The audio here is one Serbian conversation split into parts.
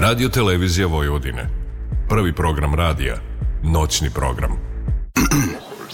Radio Televizija Vojvodine. Prvi program radija. Noćni program.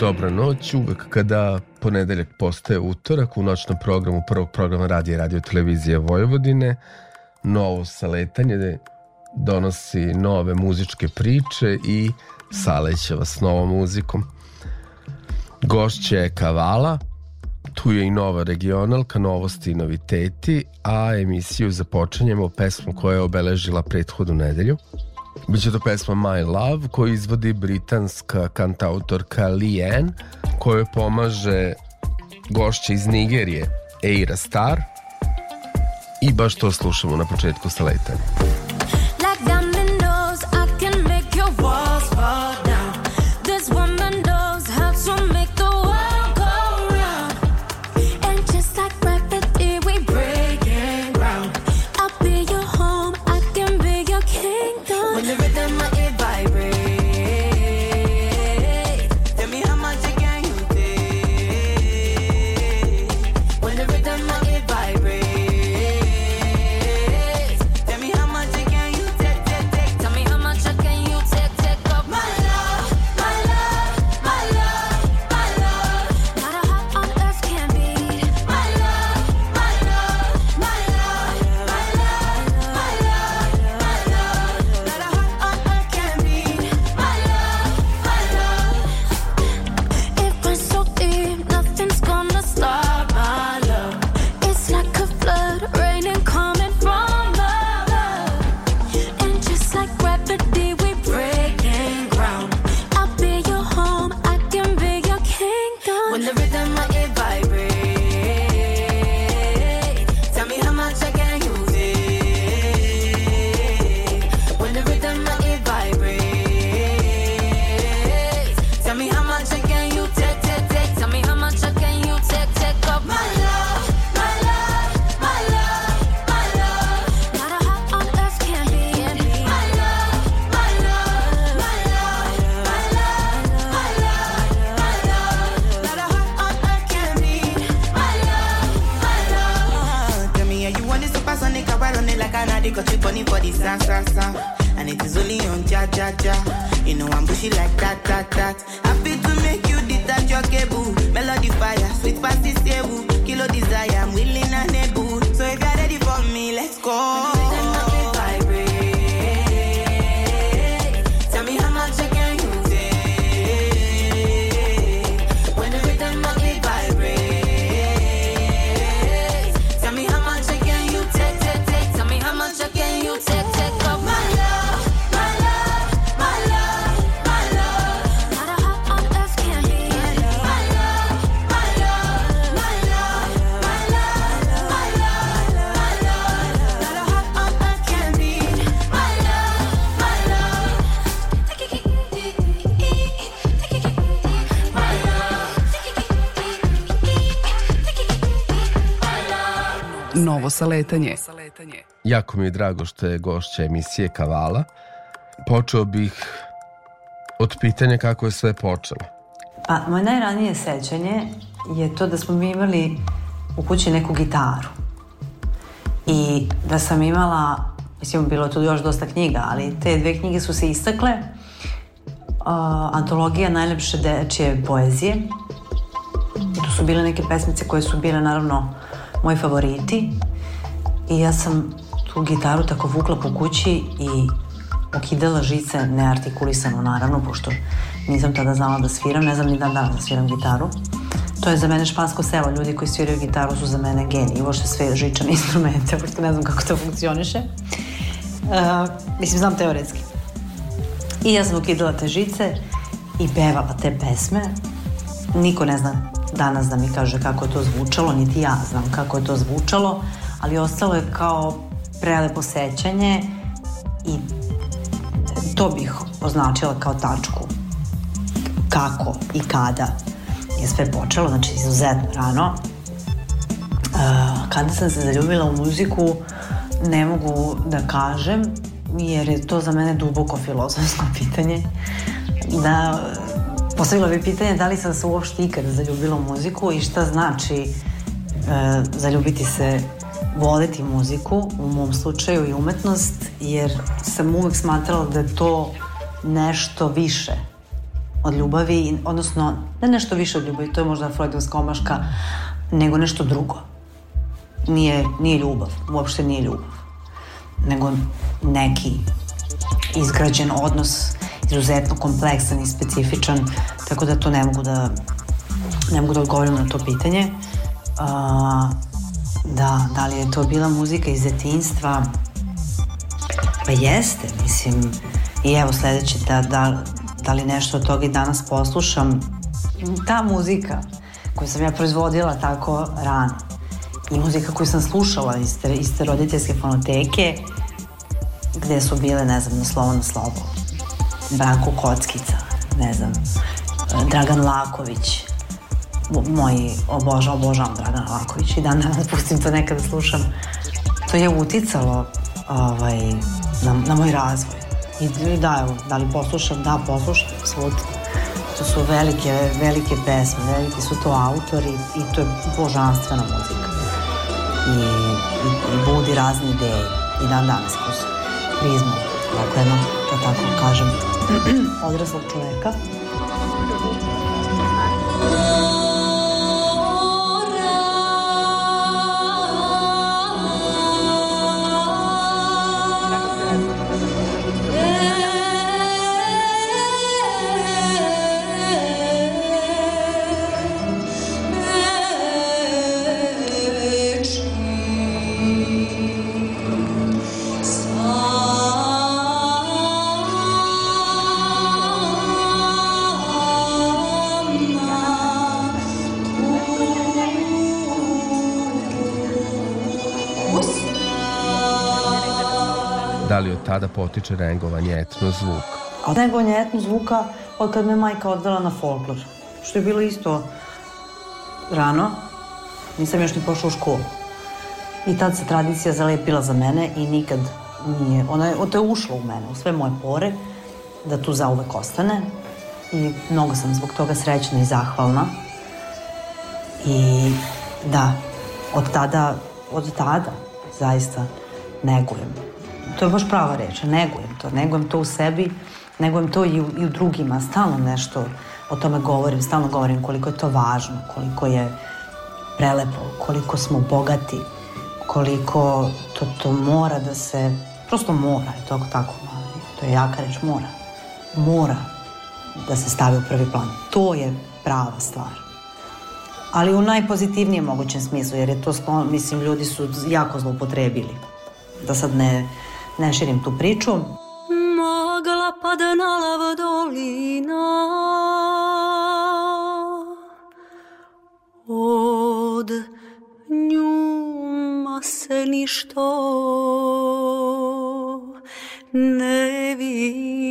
Dobra noć, uvek kada ponedeljak postaje utorak u noćnom programu prvog programa radija i radio televizije Vojvodine, novo saletanje donosi nove muzičke priče i saleće vas s novom muzikom. Gošće je Kavala, tu je i nova regionalka, novosti i noviteti, a emisiju započinjemo pesmom koja je obeležila prethodnu nedelju. Biće to pesma My Love koju izvodi britanska kantautorka Leanne kojoj pomaže gošće iz Nigerije Eira Star i baš to slušamo na početku sa letanjem. ja ja. You know I'm bushy like that that that. Novo saletanje. Jako mi je drago što je gošća emisije Kavala. Počeo bih od pitanja kako je sve počelo. Pa, moje najranije sećanje je to da smo mi imali u kući neku gitaru. I da sam imala, mislim, bilo tu još dosta knjiga, ali te dve knjige su se istakle. Uh, antologija najlepše dečije poezije. I tu su bile neke pesmice koje su bile, naravno, moji favoriti. I ja sam tu gitaru tako vukla po kući i okidala žice neartikulisano naravno, pošto nisam tada znala da sviram, ne znam ni dan danas da sviram gitaru. To je za mene špansko selo, ljudi koji sviraju gitaru su za mene geniji, uopšte sve žičane instrumente, pošto ne znam kako to funkcioniše. Uh, mislim, znam teoretski. I ja sam ukidala te žice i pevala te pesme. Niko ne zna danas da mi kaže kako je to zvučalo, niti ja znam kako je to zvučalo, ali ostalo je kao prelepo sećanje i to bih označila kao tačku kako i kada je sve počelo, znači izuzetno rano. Uh, kada sam se zaljubila u muziku, ne mogu da kažem, jer je to za mene duboko filozofsko pitanje. Da, postavila bi pitanje da li sam se uopšte ikada zaljubila u muziku i šta znači uh, zaljubiti se voleti muziku, u mom slučaju i umetnost, jer sam uvek smatrala da je to nešto više od ljubavi, odnosno ne nešto više od ljubavi, to je možda freudovska omaška, nego nešto drugo. Nije, nije ljubav, uopšte nije ljubav, nego neki izgrađen odnos, izuzetno kompleksan i specifičan, tako da to ne mogu da ne mogu da odgovorim na to pitanje. Uh, da, da li je to bila muzika iz detinstva? Pa jeste, mislim, i evo sledeće, da, da, da li nešto od toga i danas poslušam, ta muzika koju sam ja proizvodila tako rano i muzika koju sam slušala iz te, iz te roditeljske fonoteke gde su bile, ne znam, na slovo na slovo. Branko Kockica, ne znam Dragan Laković moj oboža, obožavam Dragan Laković i dan danas pustim to nekada slušam to je uticalo ovaj, na, na moj razvoj I da, evo, da li poslušam? Da, poslušam, apsolutno. To su velike, velike pesme, veliki su to autori i to je božanstvena muzika. I, i, i budi razne ideje. I dan danas kroz prizmu, tako jedno, da tako kažem, odraslog čoveka. Da li od tada potiče rengovanje etno zvuk? A rengovanje etno zvuka od kad me majka odvela na folklor. Što je bilo isto rano. Nisam još ni pošla u školu. I tad se tradicija zalepila za mene i nikad nije, ona je, to je ušlo u mene, u sve moje pore, da tu zauvek ostane. I mnogo sam zbog toga srećna i zahvalna. I da, od tada, od tada, zaista, negujem to je baš prava reč, negujem to, negujem to u sebi, negujem to i u, i u drugima, stalno nešto o tome govorim, stalno govorim koliko je to važno, koliko je prelepo, koliko smo bogati, koliko to, to mora da se, prosto mora, je to tako, to je jaka reč, mora, mora da se stavi u prvi plan. To je prava stvar. Ali u najpozitivnijem mogućem smislu, jer je to, mislim, ljudi su jako zloupotrebili. Da sad ne, ne širim tu priču. Magla pada na lav dolina Od njuma se ništo ne vidi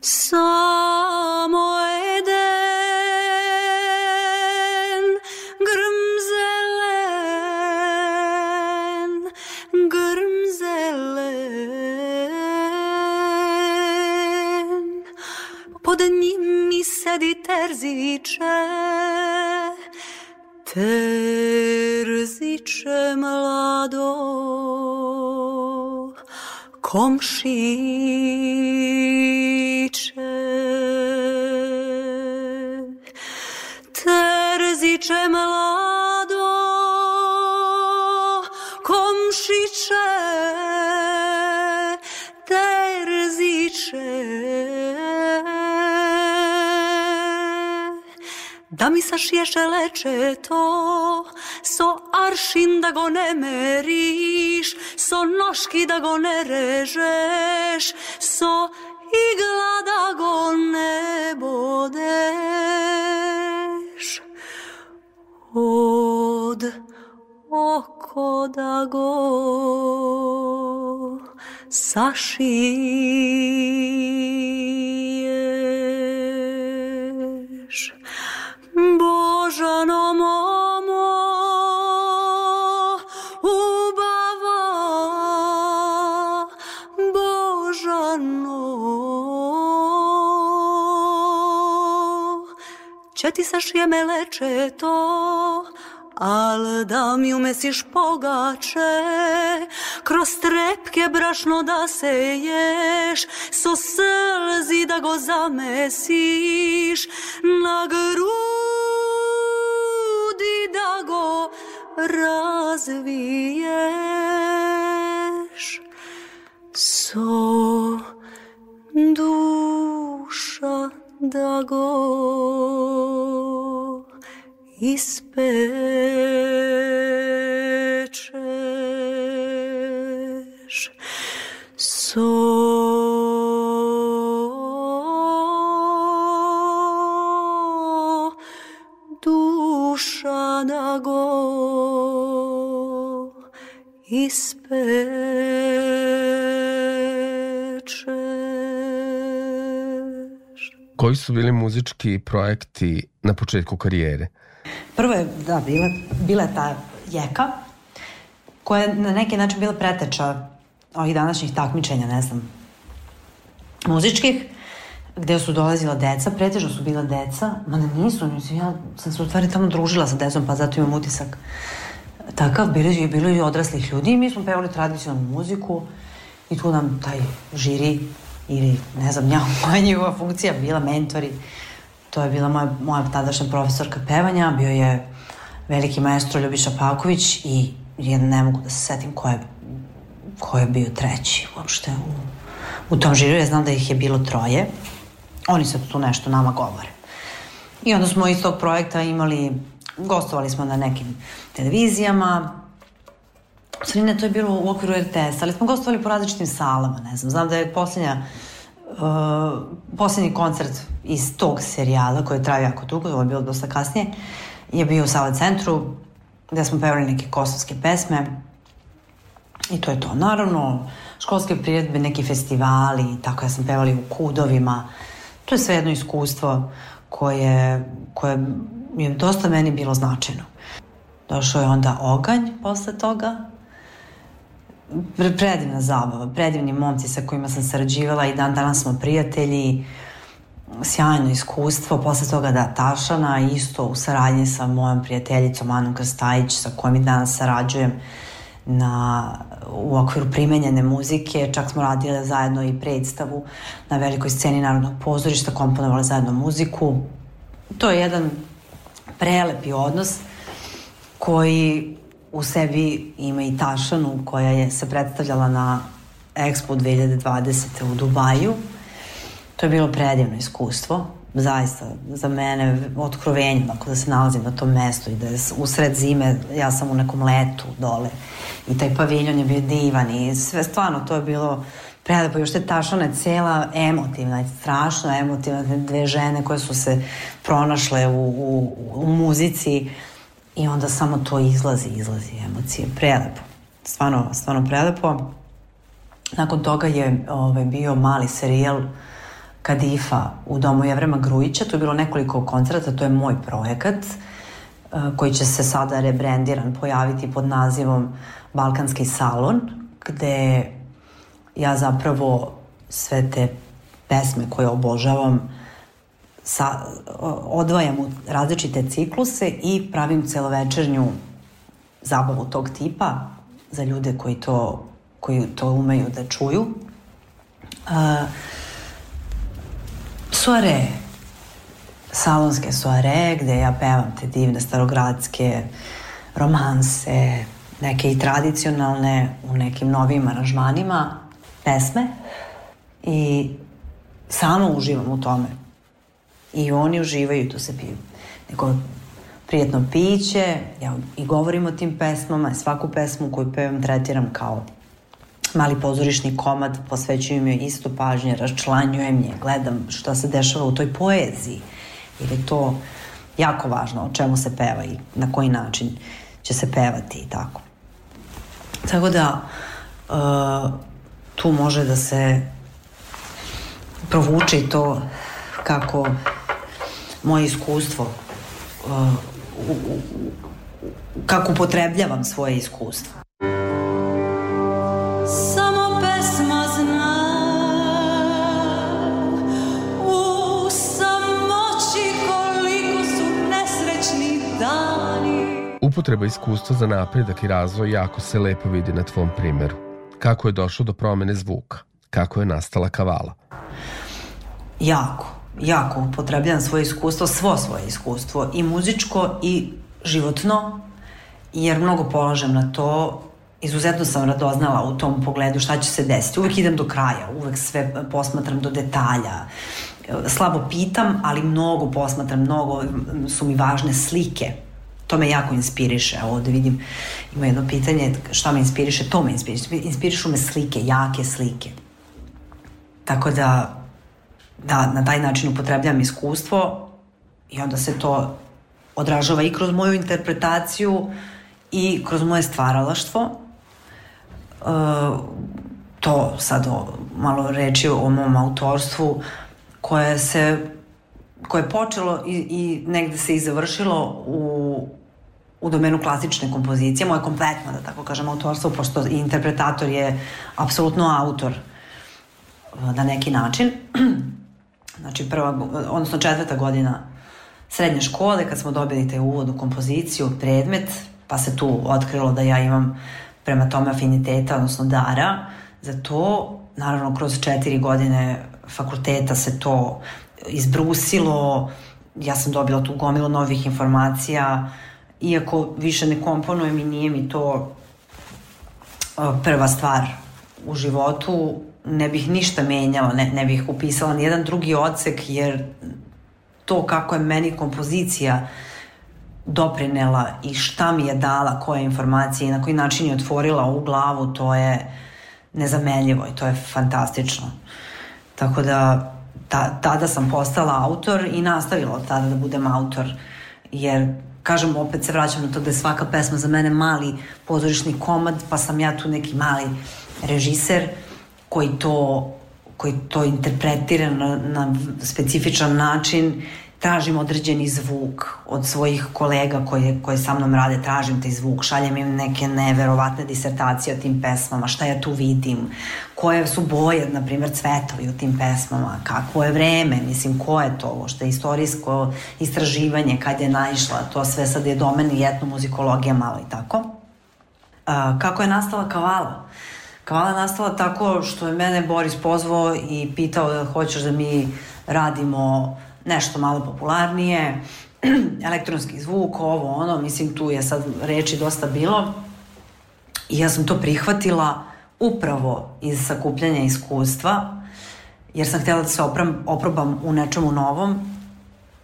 Samo terziče, terziče mlado, komšiče. Da mi leče to, so aršin da go ne meriš, so noški da go ne režeš, so igla da go ne bodeš. Od oko da go sašiješ Božano momo ubava. Božano Če ti sašije me leče to Al da mi umesiš pogače Kroz trepke brašno da seješ So slzi da go zamesiš Na grudi da go razviješ. So duša da go ispečeš so duša da go ispečeš Koji su bili muzički projekti na početku karijere? Prvo je, da, bila, bila je ta jeka, koja je na neki način bila preteča ovih današnjih takmičenja, ne znam, muzičkih, gde su dolazila deca, pretežno su bila deca, ma ne nisu, nisu, ja sam se u stvari tamo družila sa decom, pa zato imam utisak. Takav, bili je bilo i odraslih ljudi i mi smo pevali tradicionalnu muziku i tu nam taj žiri ili ne znam ja, moja njegova funkcija bila mentori, to je bila moja, moja tadašnja profesorka pevanja, bio je veliki maestro Ljubiša Paković i ja ne mogu da se setim ko je, ko je bio treći uopšte u, u tom žiru, ja znam da ih je bilo troje, oni sad tu nešto nama govore. I onda smo iz tog projekta imali, gostovali smo na nekim televizijama, stvari ne, to je bilo u okviru RTS, ali smo gostovali po različitim salama, ne znam. Znam da je posljednja, uh, posljednji koncert iz tog serijala, koji je trajao jako dugo, ovo je bilo dosta kasnije, je bio u Sale centru, gde smo pevali neke kosovske pesme. I to je to. Naravno, školske priredbe, neki festivali, tako ja sam pevali u kudovima. To je sve jedno iskustvo koje, koje je dosta meni bilo značajno. Došao je onda Oganj posle toga, predivna zabava, predivni momci sa kojima sam sarađivala i dan danas smo prijatelji, sjajno iskustvo, posle toga da Tašana isto u saradnji sa mojom prijateljicom Anom Krstajić sa kojom i danas sarađujem na, u okviru primenjene muzike, čak smo radile zajedno i predstavu na velikoj sceni Narodnog pozorišta, komponovali zajedno muziku. To je jedan prelepi odnos koji u sebi ima i Tašanu koja je se predstavljala na Expo 2020. u Dubaju. To je bilo predivno iskustvo, zaista za mene otkrovenje, dakle da se nalazim na tom mestu i da je usred zime, ja sam u nekom letu dole i taj paviljon je bio divan i sve stvarno to je bilo prelepo, još te Tašana je cela emotivna, strašno emotivna, dve žene koje su se pronašle u, u, u muzici i onda samo to izlazi, izlazi emocije, prelepo, stvarno, stvarno prelepo. Nakon toga je ovaj, bio mali serijal Kadifa u domu Jevrema Grujića, to je bilo nekoliko koncerta, to je moj projekat uh, koji će se sada rebrendiran pojaviti pod nazivom Balkanski salon, gde ja zapravo sve te pesme koje obožavam sa, odvajam u različite cikluse i pravim celovečernju zabavu tog tipa za ljude koji to, koji to umeju da čuju. Uh, soare, salonske soare gde ja pevam te divne starogradske romanse, neke i tradicionalne u nekim novim aranžmanima, pesme i sama uživam u tome. I oni uživaju tu se piju. Neko prijetno piće, ja i govorim o tim pesmama, svaku pesmu koju pevam tretiram kao mali pozorišni komad, posvećujem joj isto pažnje, raščlanjujem je, gledam šta se dešava u toj poeziji, jer je to jako važno o čemu se peva i na koji način će se pevati i tako. Tako da uh, tu može da se provuče i to kako moje iskustvo uh, u, u, kako upotrebljavam svoje iskustvo. Samo pesma zna U samoći koliko su nesrećni dani Upotreba iskustva za napredak i razvoj jako se lepo vidi na tvom primeru. Kako je došlo do promene zvuka? Kako je nastala kavala? Jako, jako upotrebljavam svoje iskustvo, svo svoje iskustvo, i muzičko i životno, jer mnogo polažem na to, izuzetno sam radoznala u tom pogledu šta će se desiti. Uvek idem do kraja, uvek sve posmatram do detalja. Slabo pitam, ali mnogo posmatram, mnogo su mi važne slike. To me jako inspiriše. Ovde vidim, ima jedno pitanje, šta me inspiriše? To me inspiriše. Inspirišu me slike, jake slike. Tako da, da na taj način upotrebljam iskustvo i onda se to odražava i kroz moju interpretaciju i kroz moje stvaralaštvo. E, to sad o, malo reči o mom autorstvu koje se koje je počelo i, i negde se i završilo u, u domenu klasične kompozicije, moje kompletno, da tako kažem, autorstvo, pošto i interpretator je apsolutno autor e, na neki način. Znači prva, odnosno četvrta godina srednje škole, kad smo dobili taj uvod u kompoziciju, predmet, pa se tu otkrilo da ja imam prema tome afiniteta, odnosno dara, za to, naravno, kroz četiri godine fakulteta se to izbrusilo, ja sam dobila tu gomilu novih informacija, iako više ne komponujem i nije mi to prva stvar u životu, ne bih ništa menjala, ne, ne bih upisala ni jedan drugi odsek, jer to kako je meni kompozicija doprinela i šta mi je dala, koje informacije i na koji način je otvorila u glavu, to je nezamenljivo i to je fantastično. Tako da ta, tada sam postala autor i nastavila od tada da budem autor, jer kažem, opet se vraćam na to da je svaka pesma za mene mali pozorišni komad, pa sam ja tu neki mali režiser koji to koji to interpretira na, na specifičan način tražim određeni zvuk od svojih kolega koje, koje sa mnom rade, tražim taj zvuk, šaljem im neke neverovatne disertacije o tim pesmama, šta ja tu vidim, koje su boje, na primjer, cvetovi u tim pesmama, kakvo je vreme, mislim, ko je to, što je istorijsko istraživanje, kad je naišla, to sve sad je domen i etnomuzikologija malo i tako. Kako je nastala kavala? Kavala nastala tako što je mene Boris pozvao i pitao da hoćeš da mi radimo nešto malo popularnije, elektronski zvuk, ovo, ono, mislim tu je sad reči dosta bilo i ja sam to prihvatila upravo iz sakupljanja iskustva, jer sam htjela da se opram, oprobam u nečemu novom,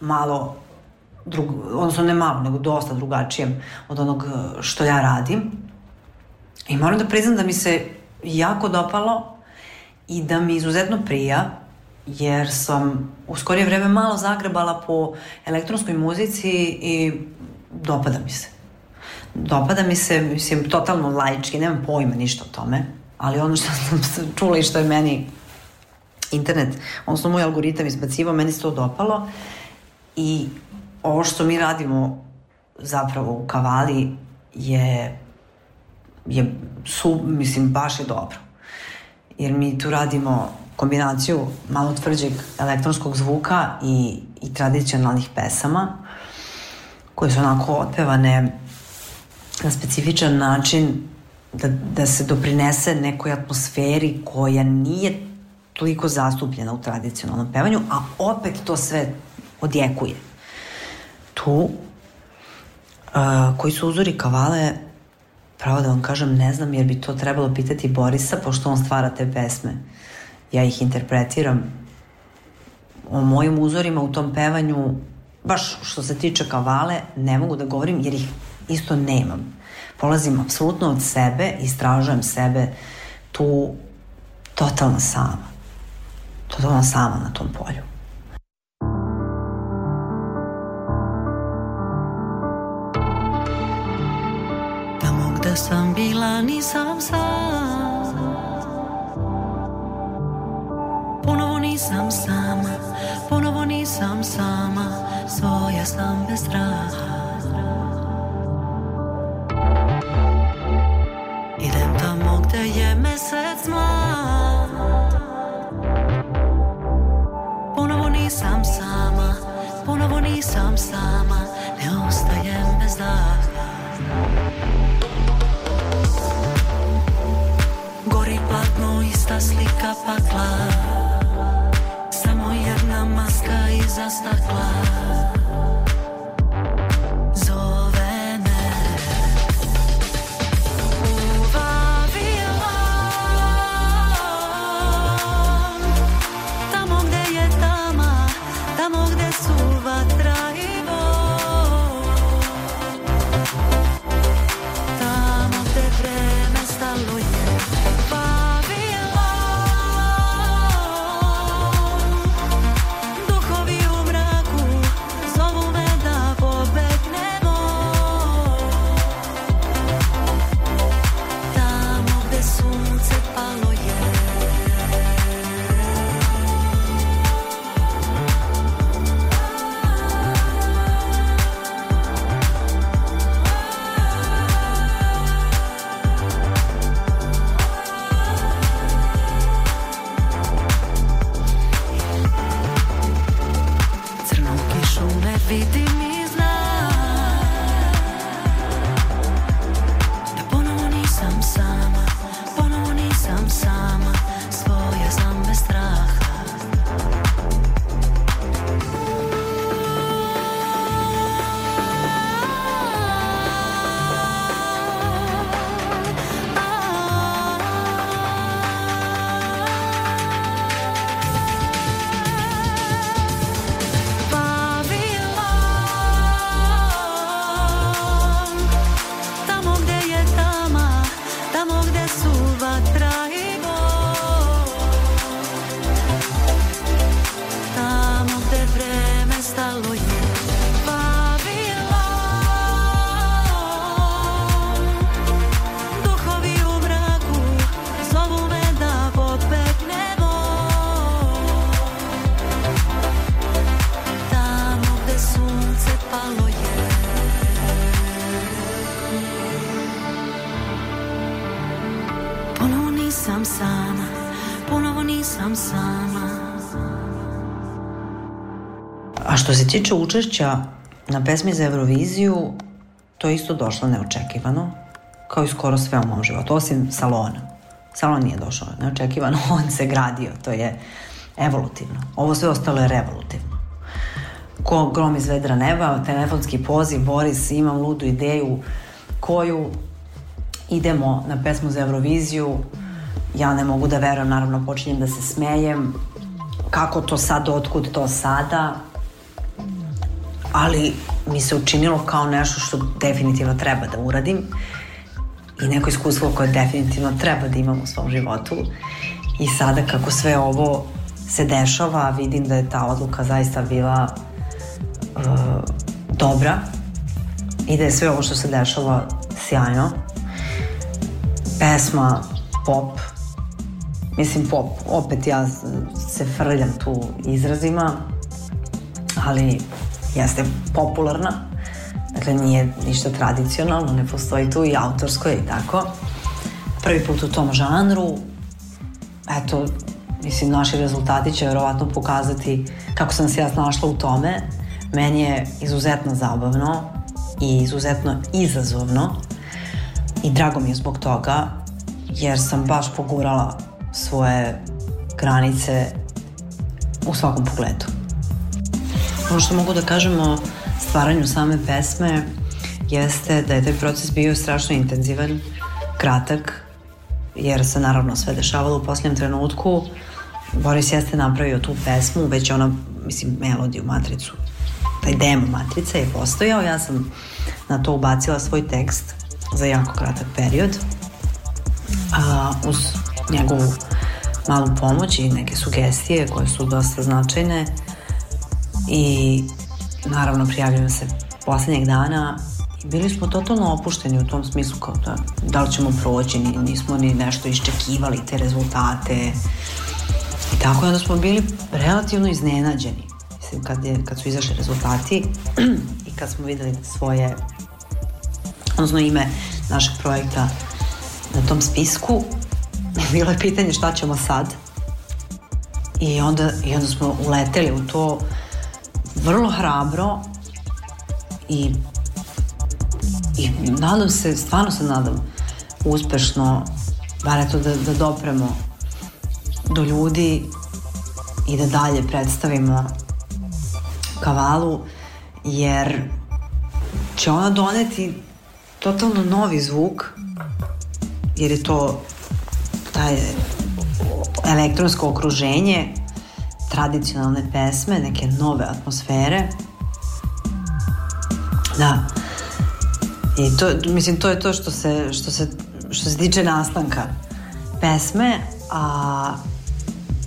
malo drug, odnosno ne malo, nego dosta drugačijem od onog što ja radim. I moram da priznam da mi se jako dopalo i da mi izuzetno prija jer sam u skorije vreme malo zagrebala po elektronskoj muzici i dopada mi se. Dopada mi se, mislim, totalno laički, nemam pojma ništa o tome, ali ono što sam čula i što je meni internet, odnosno moj algoritam izbacivao, meni se to dopalo i ovo što mi radimo zapravo u kavali je, je su, mislim, baš je dobro. Jer mi tu radimo kombinaciju malo tvrđeg elektronskog zvuka i, i tradicionalnih pesama koje su onako otpevane na specifičan način da, da se doprinese nekoj atmosferi koja nije toliko zastupljena u tradicionalnom pevanju, a opet to sve odjekuje. Tu, uh, koji su uzori kavale, pravo da vam kažem, ne znam jer bi to trebalo pitati Borisa, pošto on stvara te pesme. Ja ih interpretiram. O mojim uzorima u tom pevanju baš što se tiče kavale ne mogu da govorim jer ih isto nemam. Polazim apsolutno od sebe istražujem sebe tu totalno sama. Totalno sama na tom polju Sam bila nisam sam Ponovo nisam sama Ponovo nisam sama Svoja sam bez straha. Idem tamo gde je mesec mlad. Ponovo nisam sama Ponovo nisam sama Ne ostajem bez daha ista slika pakla. Samo jedna maska iza stakla tiče učešća na pesmi za Euroviziju, to je isto došlo neočekivano, kao i skoro sve u mom životu, osim salona. Salon nije došao neočekivano, on se gradio, to je evolutivno. Ovo sve ostalo je revolutivno. Ko grom iz vedra neba, telefonski poziv, Boris, imam ludu ideju koju idemo na pesmu za Euroviziju, ja ne mogu da verujem, naravno počinjem da se smejem, kako to sad, otkud to sada, ali mi se učinilo kao nešto što definitivno treba da uradim i neko iskustvo koje definitivno treba da imam u svom životu. I sada kako sve ovo se dešava vidim da je ta odluka zaista bila uh, dobra i da je sve ovo što se dešava sjajno. Pesma pop mislim pop opet ja se frljam tu izrazima ali jeste popularna dakle nije ništa tradicionalno ne postoji tu i autorsko i tako prvi put u tom žanru eto mislim naši rezultati će verovatno pokazati kako sam se ja snašla u tome meni je izuzetno zabavno i izuzetno izazovno i drago mi je zbog toga jer sam baš pogurala svoje granice u svakom pogledu. Ono što mogu da kažem o stvaranju same pesme jeste da je taj proces bio strašno intenzivan, kratak, jer se naravno sve dešavalo u posljednjem trenutku. Boris jeste napravio tu pesmu, već ona, mislim, melodiju, matricu, taj demo matrice je postojao, ja sam na to ubacila svoj tekst za jako kratak period, a, uz njegovu malu pomoć i neke sugestije koje su dosta značajne i naravno prijavljujem se poslednjeg dana bili smo totalno opušteni u tom smislu kao da, da li ćemo proći, ni, nismo ni nešto iščekivali te rezultate. I tako da smo bili relativno iznenađeni. Mislim, kad, je, kad su izašli rezultati i kad smo videli svoje, odnosno ime našeg projekta na tom spisku, bilo je pitanje šta ćemo sad. I onda, i onda smo uleteli u to vrlo hrabro i i nadam se, stvarno se nadam uspešno, bar eto da, da dopremo do ljudi i da dalje predstavimo kavalu, jer će ona doneti totalno novi zvuk, jer je to taj elektronsko okruženje, tradicionalne pesme, neke nove atmosfere. Da, I to, mislim, to je to što se, što se, što se tiče nastanka pesme, a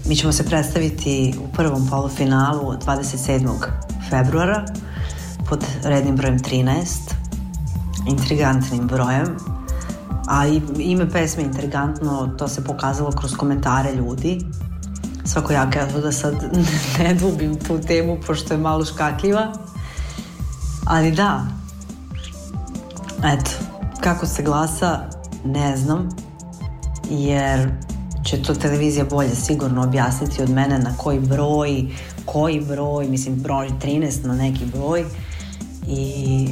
mi ćemo se predstaviti u prvom polufinalu 27. februara pod rednim brojem 13, intrigantnim brojem, a ime pesme intrigantno, to se pokazalo kroz komentare ljudi. Svako ja kažu da sad ne dubim tu temu, pošto je malo škakljiva. Ali da, Eto, kako se glasa, ne znam, jer će to televizija bolje sigurno objasniti od mene na koji broj, koji broj, mislim broj 13 na neki broj i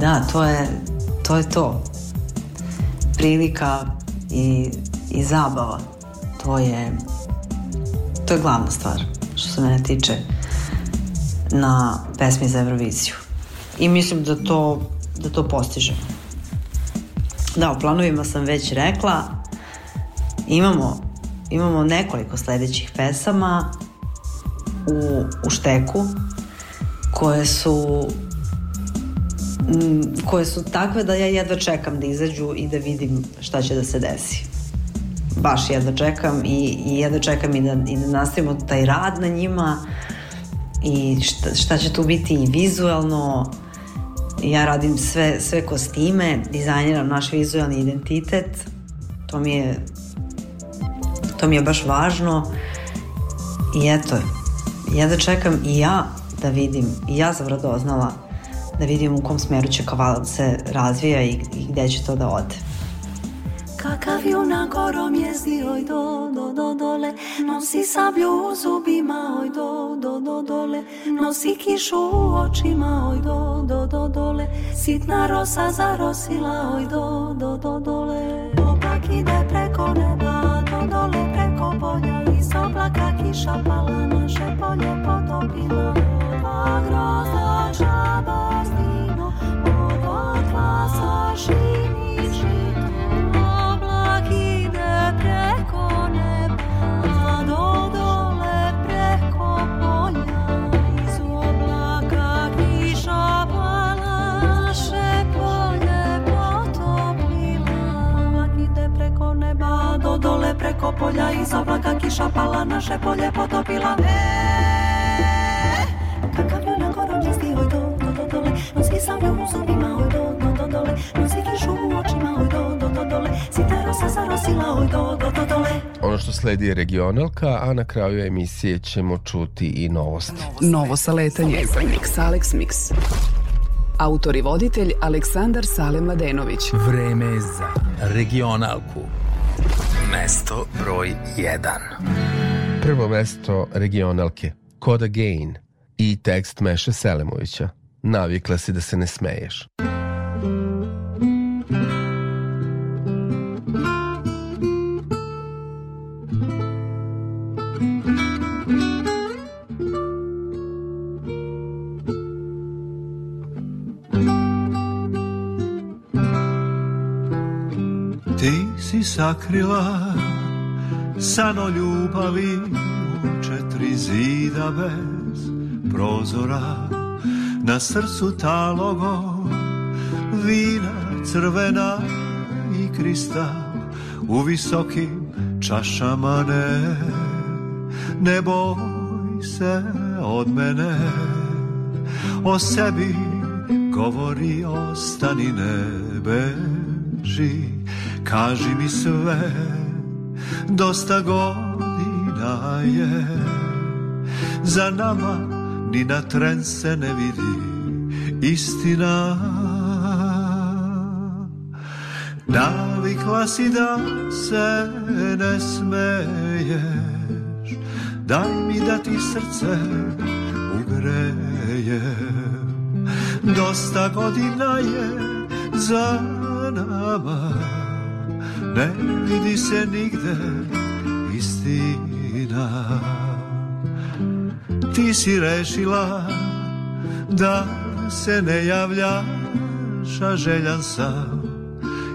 da, to je to. Je to. Prilika i, i zabava, to je to je glavna stvar što se mene tiče na pesmi za Euroviziju. I mislim da to da to postižemo. Da, u planovima sam već rekla, imamo, imamo nekoliko sledećih pesama u, u šteku koje su koje su takve da ja jedva čekam da izađu i da vidim šta će da se desi. Baš jedva čekam i, i jedva čekam i da, i da nastavimo taj rad na njima i šta, šta će tu biti i vizualno ja radim sve, sve kostime, dizajniram naš vizualni identitet, to mi je to mi je baš važno. I eto, ja da čekam i ja da vidim, i ja sam doznala da vidim u kom smeru će kavala se razvija i, i gde će to da ode. Kakav gorom jezdi, oj do, do, do, dole. Nosi sablju u zubima, oj do, do, do, dole. Nosi kišu u očima, oj do, do, do, dole. Sitna rosa zarosila, oj do, do, do, dole. Oblak ide preko neba, do, dole preko polja Iz oblaka kiša pala, naše polje potopila. Pa grozda čaba zdino, od otlasa šini preko polja Iz oblaka kiša pala, naše polje potopila E, Kakav junak gorom jezdi, oj do, do, do, dole Nosi sablju u zubima, oj do, do, do, dole Nosi kišu u očima, oj do, do, do, dole Sita rosa zarosila, oj do, do, do, dole Ono što sledi je regionalka, a na kraju emisije ćemo čuti i novosti. Novo saletanje. Mix Alex Mix. Autor i voditelj Aleksandar Sale Mladenović. Vreme za regionalku. Mesto broj 1. Prvo mesto regionalke, Code Again i tekst Meše Selemovića. Navikla si da se ne smeješ. Sakrila sano ljubavi u četiri zida bez prozora. Na srcu talogo vina crvena i kristal U visokim čašama ne. Ne boj se od mene O sebi govori ostani ne beži Kaži mi sve, dosta godina je. Za nama ni na tren se ne vidi istina. Navikla si da se ne smeješ Daj mi da ti srce ugreje. Dosta godina je za nama Ne vidi se nigde istina. Ti si rešila da se ne javljaš A željan sam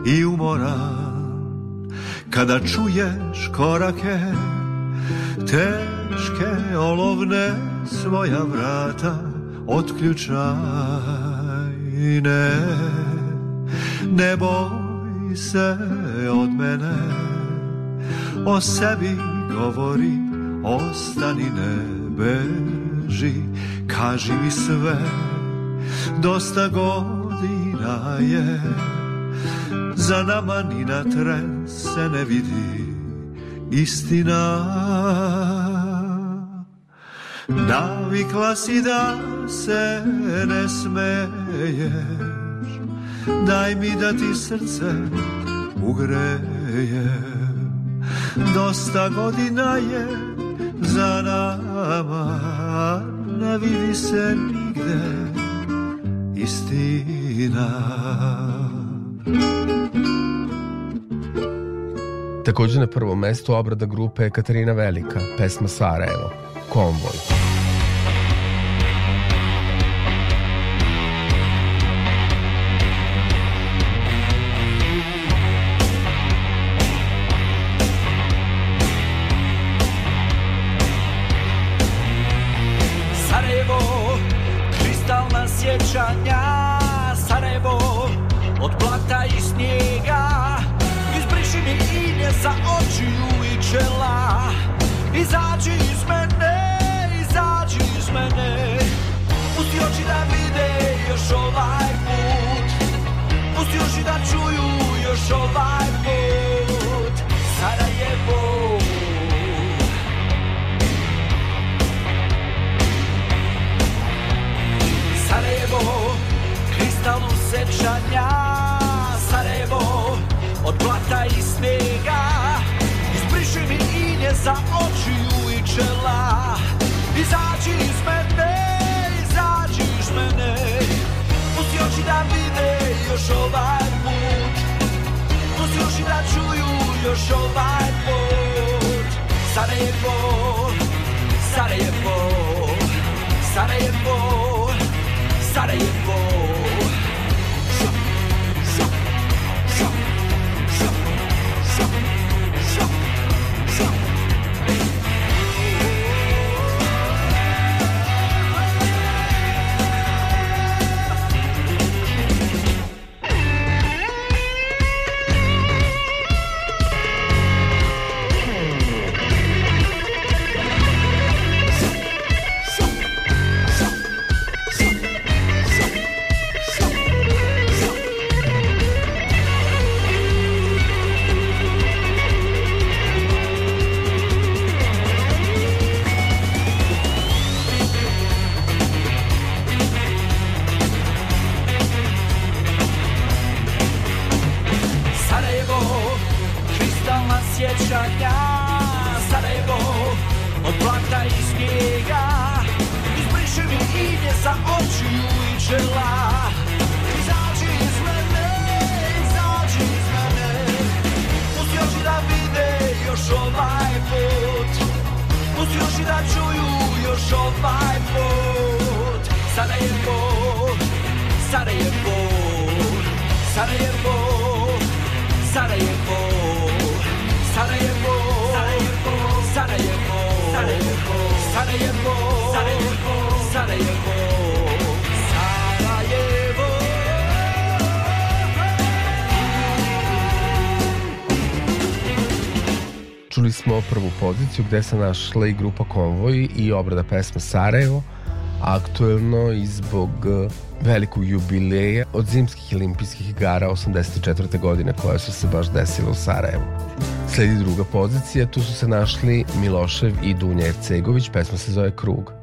i umoran. Kada čuješ korake Teške olovne svoja vrata Otključaj. Ne Ne boj se od mene. O sebi govori Ostani ne beži. Kaži mi sve Dosta godina je. Za nama ni na tren se ne vidi istina. Navikla si da se ne smeješ. Daj mi da ti srce ugreje Dosta godina je za nama Ne vidi se nigde istina Takođe na prvom mestu obrada grupe Katarina Velika, pesma Sarajevo, Konvoj. Sarajevo, za očiju i čela. Izađi iz mene, izađi iz mene Pusti oči da vide još ovaj put. Pusti oči da čuju još ovaj put. Sarajevo, Sarajevo Sarajevo Sarajevo, poziciju gde se našla i grupa Konvoj i obrada pesme Sarajevo, aktuelno i zbog eh, velikog jubileja od zimskih olimpijskih igara 84. godine koja su se baš desile u Sarajevu. Sledi druga pozicija, tu su se našli Milošev i Dunja Ercegović, pesma se zove Krug.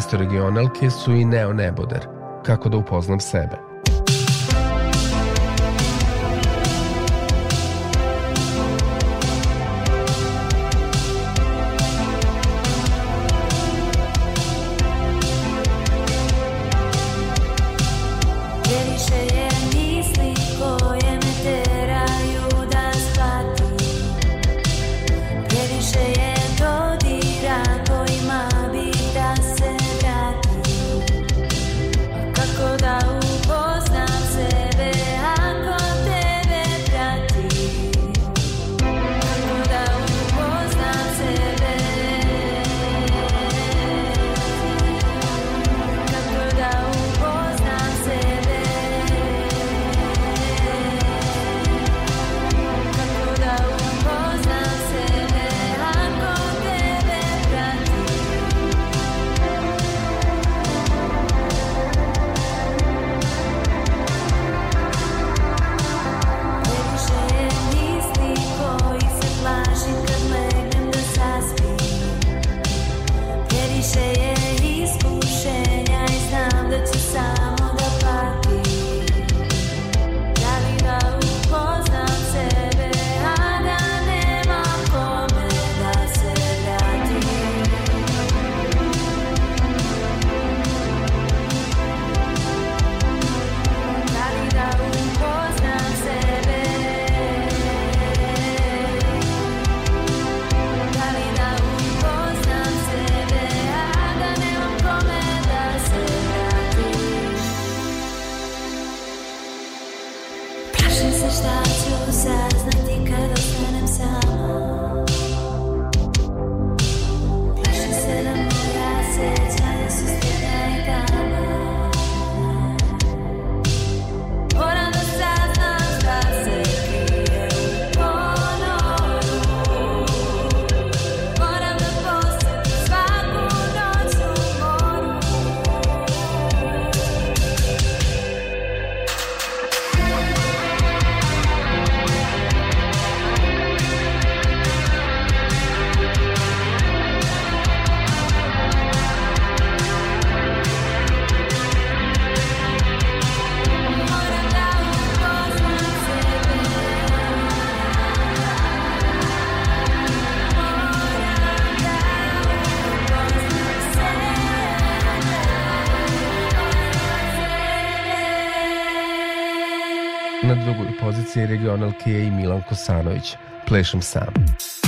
Mesto regionalke su i Neo Neboder, kako da upoznam sebe. Je i Milan Kosanović. Plešem sam.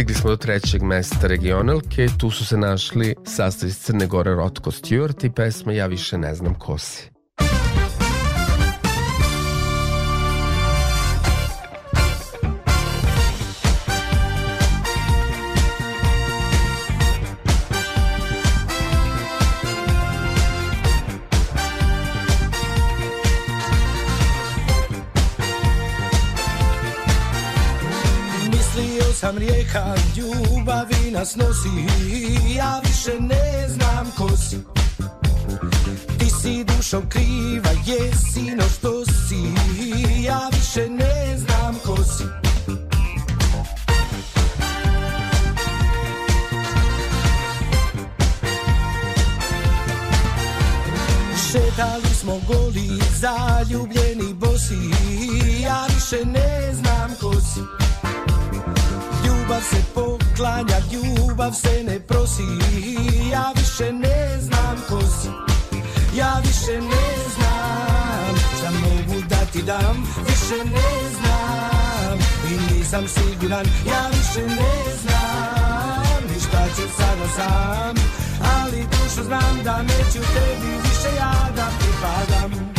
Stigli smo do trećeg mesta regionalke, tu su se našli sastav iz Crne Gore Rotko Stewart i pesma Ja više ne znam ko si. Sam rijeka ljubavi nas nosi. Ja više ne znam ko si. Ti si dušom kriva, jesi no što si. Ja više ne znam ko si. Šetali smo goli, zaljubljeni bosi. Ja više ne znam ko si Ljubav se poklanja, ljubav se ne prosi. Ja više ne znam ko si. Ja više ne znam. Šta mogu da ti dam? Više ne znam. I nisam siguran. Ja više ne znam. Ću sada sam? Ali dušo znam da neću tebi više ja da pripadam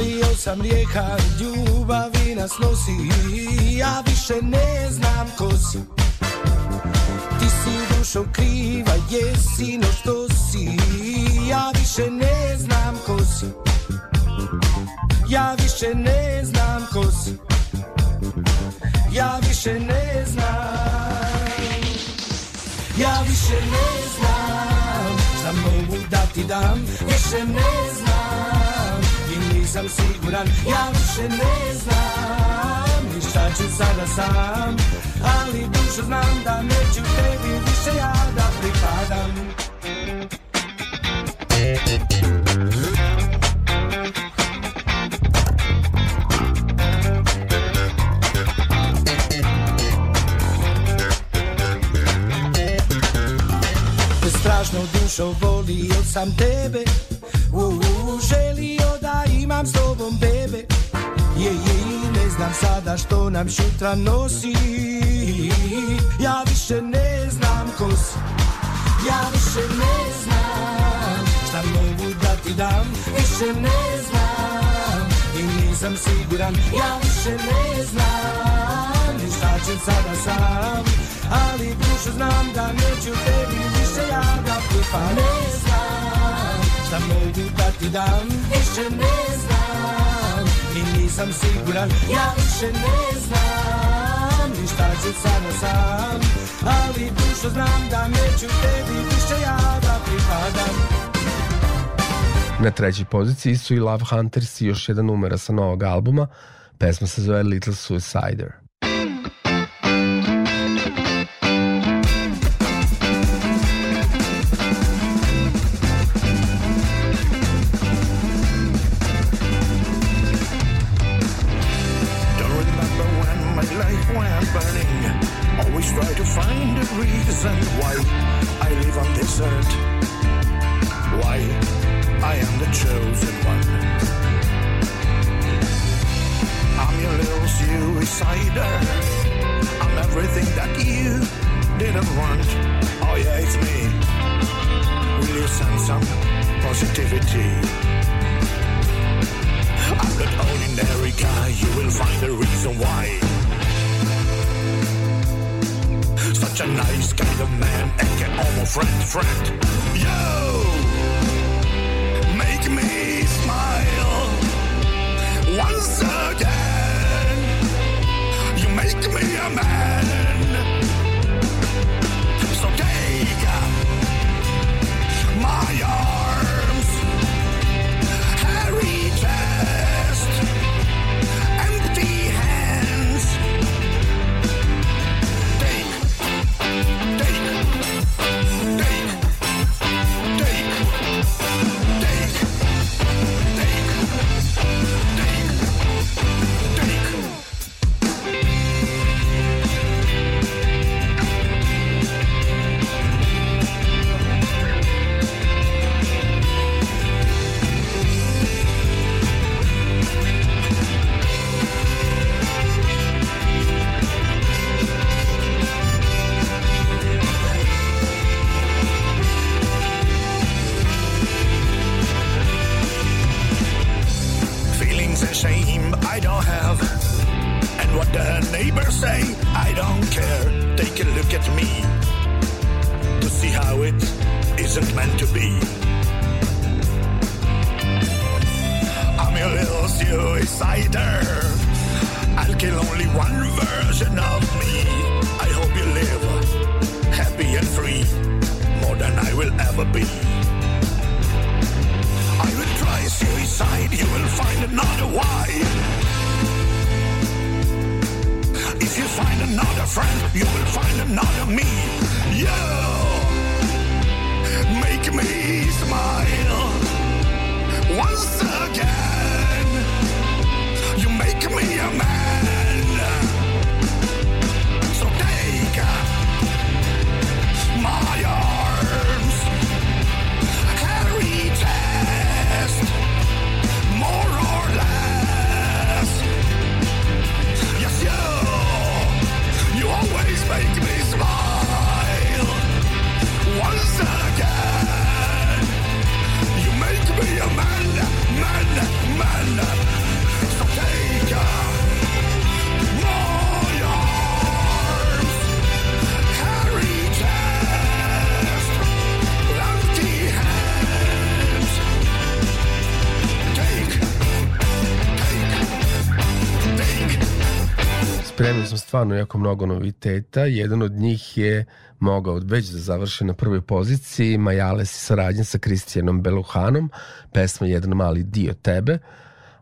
Mislio sam rijeka ljubavi nas nosi. Ja više ne znam ko si. Ti si dušom kriva, jesi no što si. Ja više ne znam ko si. Ja više ne znam ko si. Ja više ne znam. Ja više ne znam. Šta mogu da ti dam Više ne znam nisam siguran. Ja više ne znam Ni šta ću sada sam Ali dušo znam da neću tebi više ja da pripadam. Strašno dušo volio sam tebe u, u, da imam s tobom bebe. Je, je, ne znam sada što nam šutra nosi. Ja više ne znam ko si. Ja više ne znam šta mogu da ti dam. Više ne znam i nisam siguran. Ja više ne znam šta ću sada sam. Ali dušo znam da neću tebi više ja da pripadam Ne znam šta mogu da ti dam. Više ne znam. I nisam siguran. Ja više ne znam. Ni šta ću sada sam. Ali dušo znam da neću tebi više ja da pripadam. Na trećoj poziciji su i Love Hunters i još jedan numera sa novog albuma. Pesma se zove Little Suicider. friend. Yeah! spremio smo stvarno jako mnogo noviteta. Jedan od njih je mogao već da završi na prvoj poziciji Majales i saradnje sa Kristijanom Beluhanom, pesma Jedan mali dio tebe,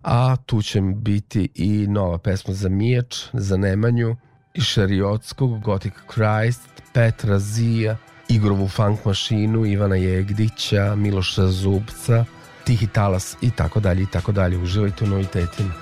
a tu će biti i nova pesma za Mijač, za Nemanju, i Šariotskog, Gothic Christ, Petra Zija, Igrovu funk mašinu, Ivana Jegdića, Miloša Zubca, Tihi Talas i tako dalje i tako dalje. Uživajte u novitetima.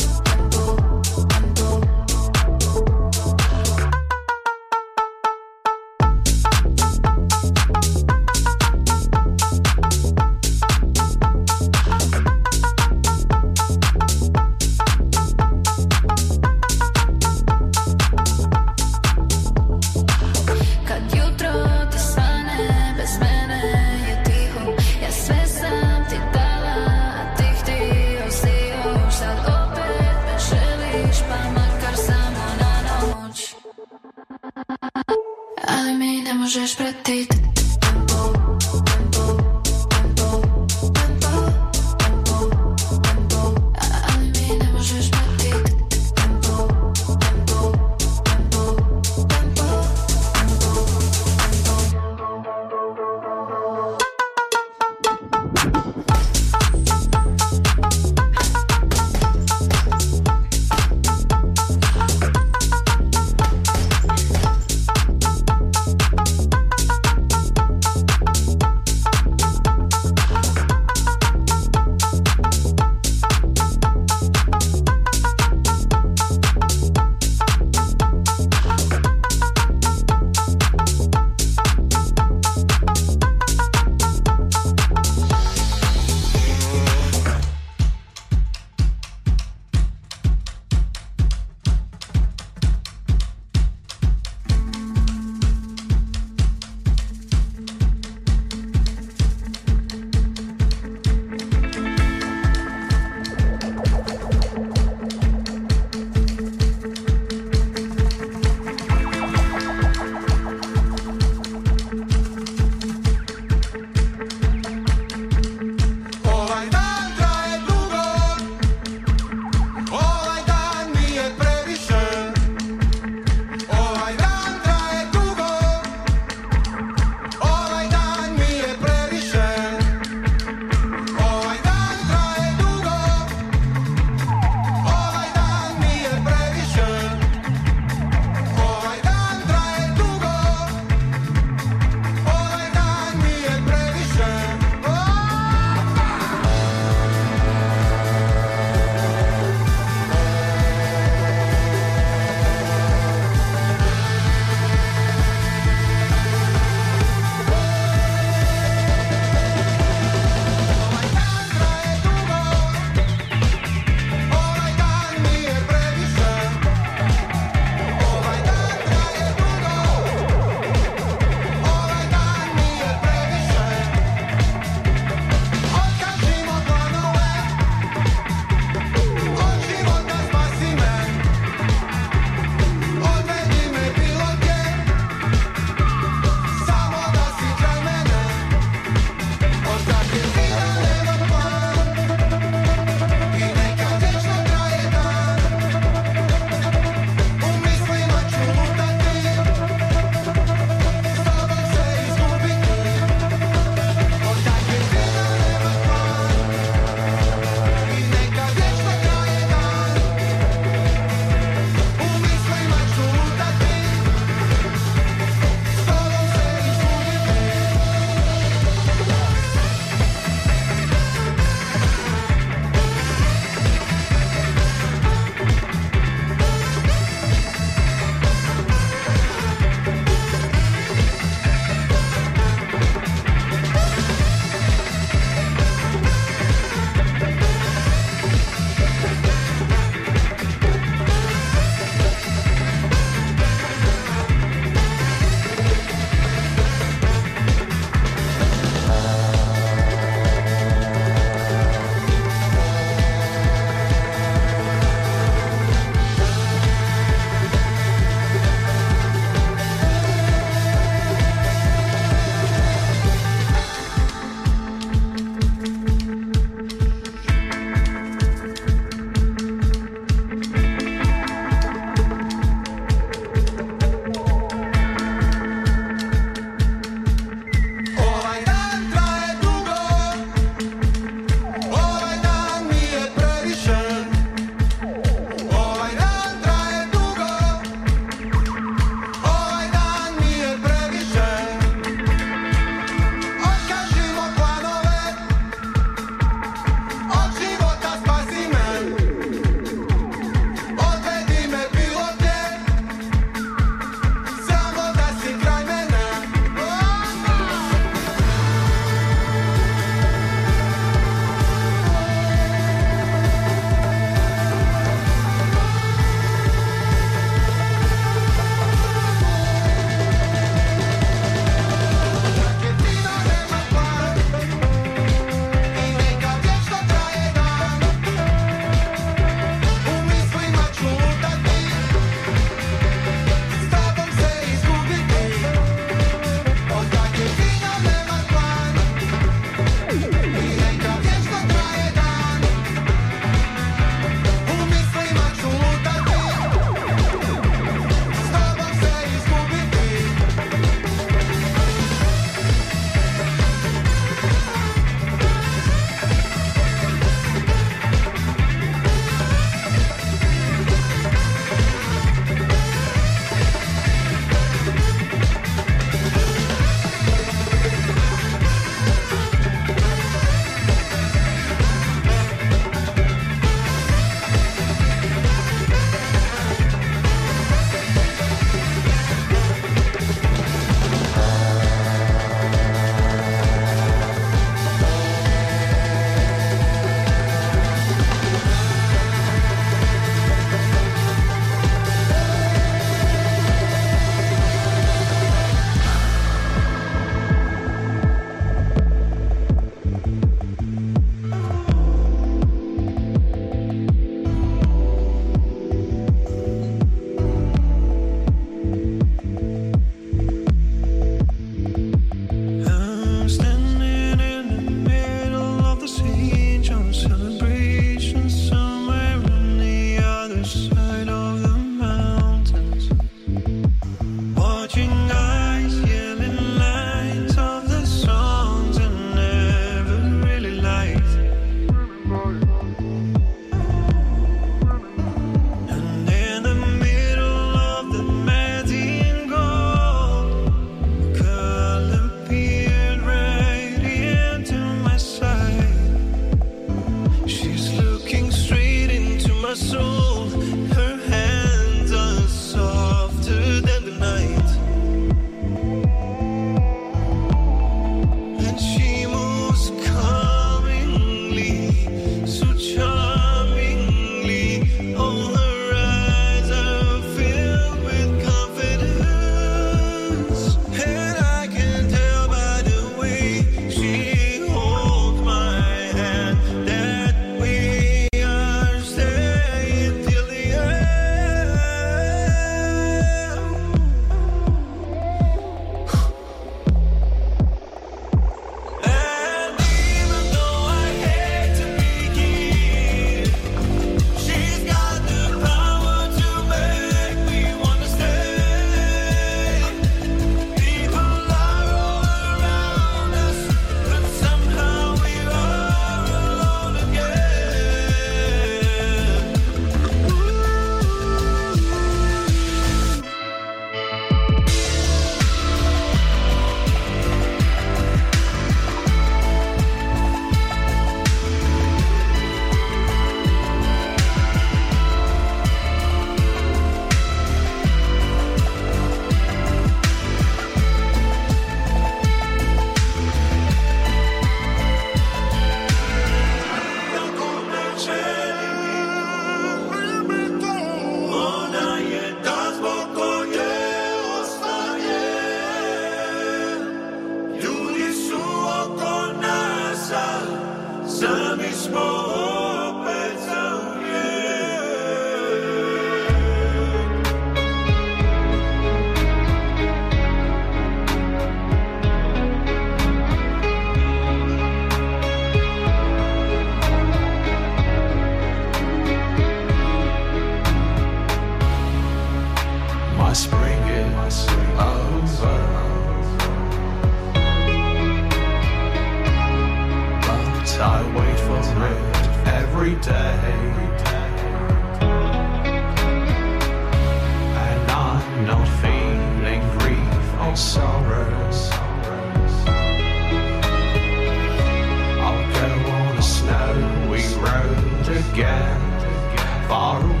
get far away.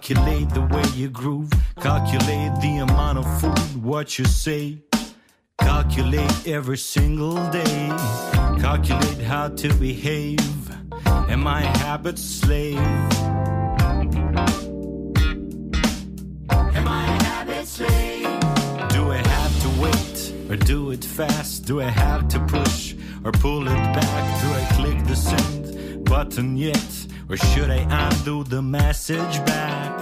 Calculate the way you groove. Calculate the amount of food, what you say. Calculate every single day. Calculate how to behave. Am my habits message back.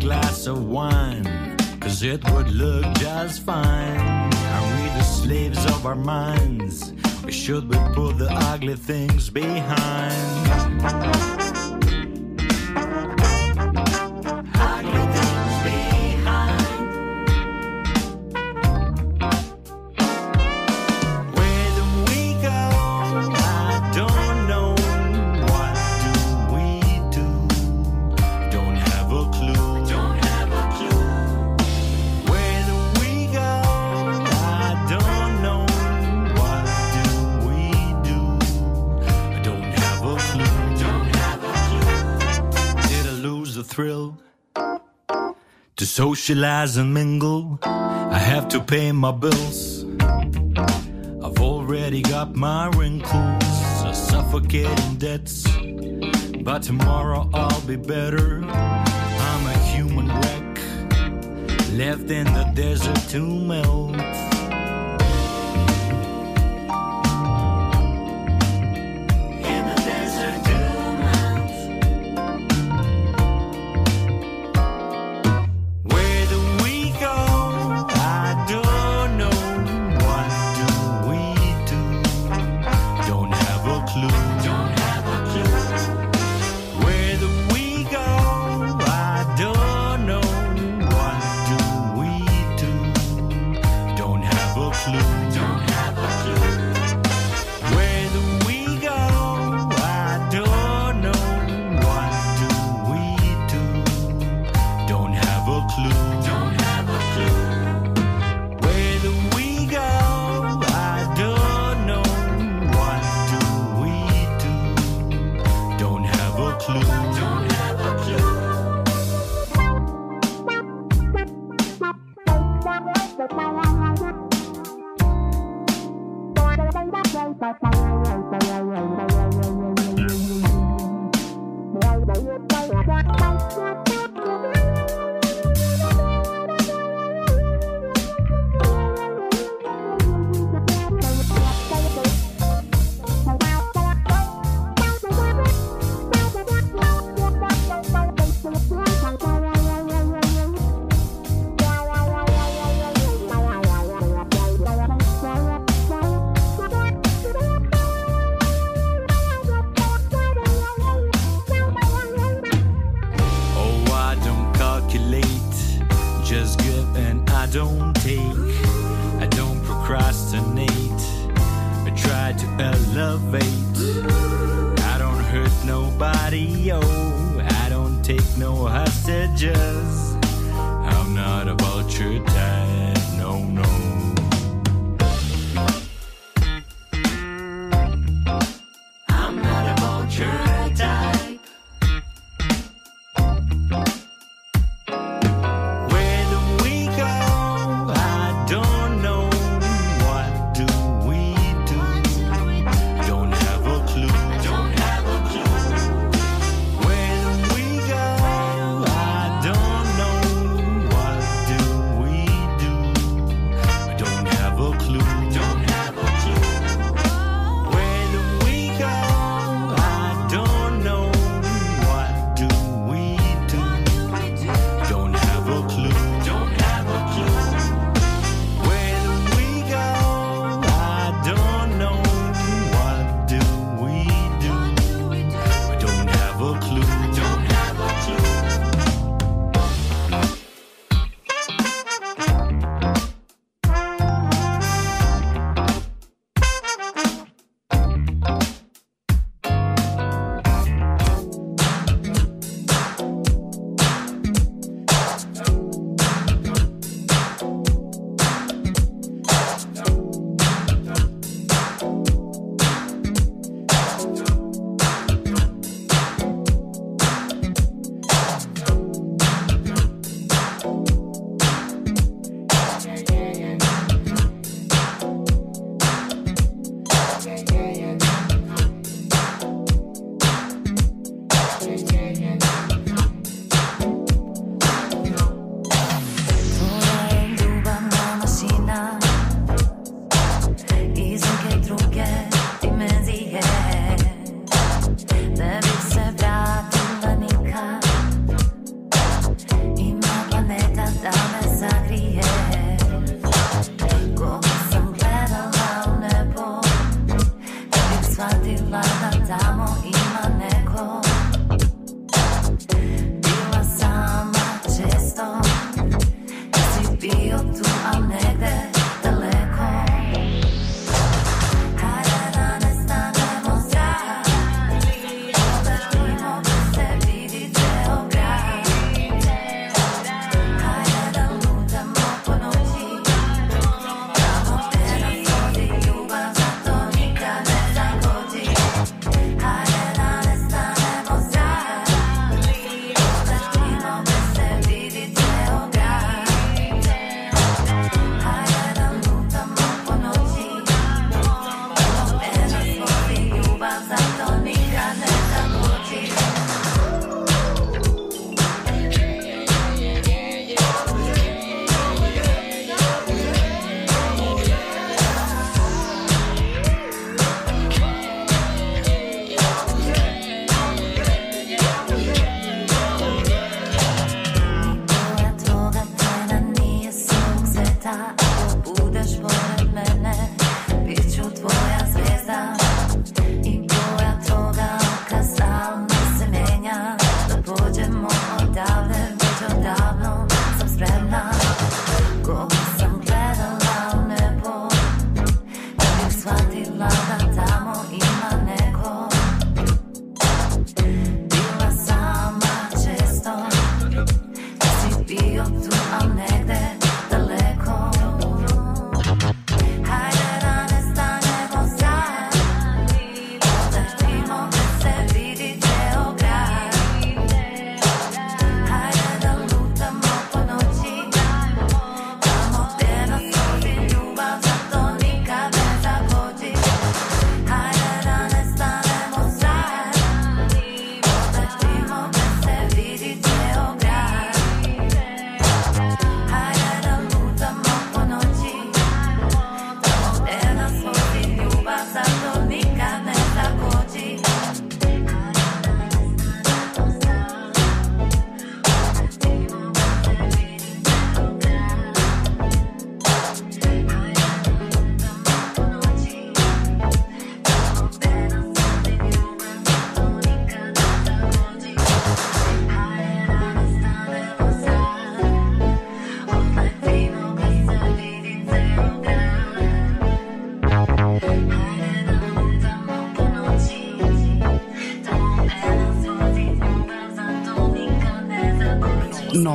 glass of wine, cause it would look just fine. Are we the slaves of our minds? Or should we put the ugly things behind? socialize and mingle. I have to pay my bills. I've already got my wrinkles, I suffocating debts. But tomorrow I'll be better. I'm a human wreck, left in the desert to melt.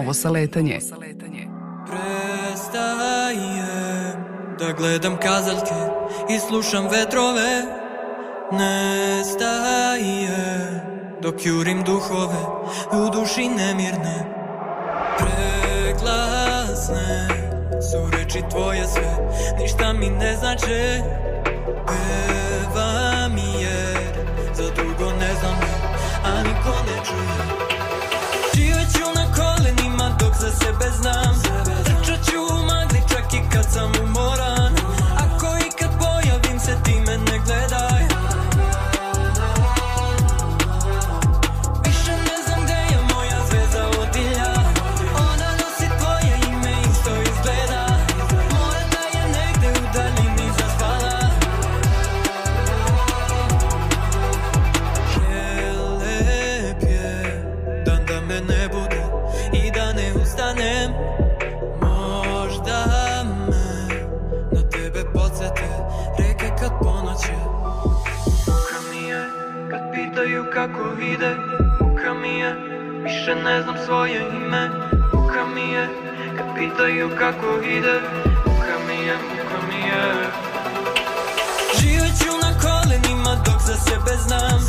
Novo saletanje. Prestajem da gledam kazaljke i slušam vetrove. Nestaje dok jurim duhove u duši nemirne. Preglasne su reči tvoje sve, ništa mi ne znače. Peva mi jer za dugo ne znam a niko ne čuje sebe znam. Trčat ću magli čak i kad sam umoran kako ide Muka mi je, više ne znam svoje ime. Muka mi je kad pitaju kako ide Muka mi je, muka mi je. Živet ću na kolenima dok za sebe znam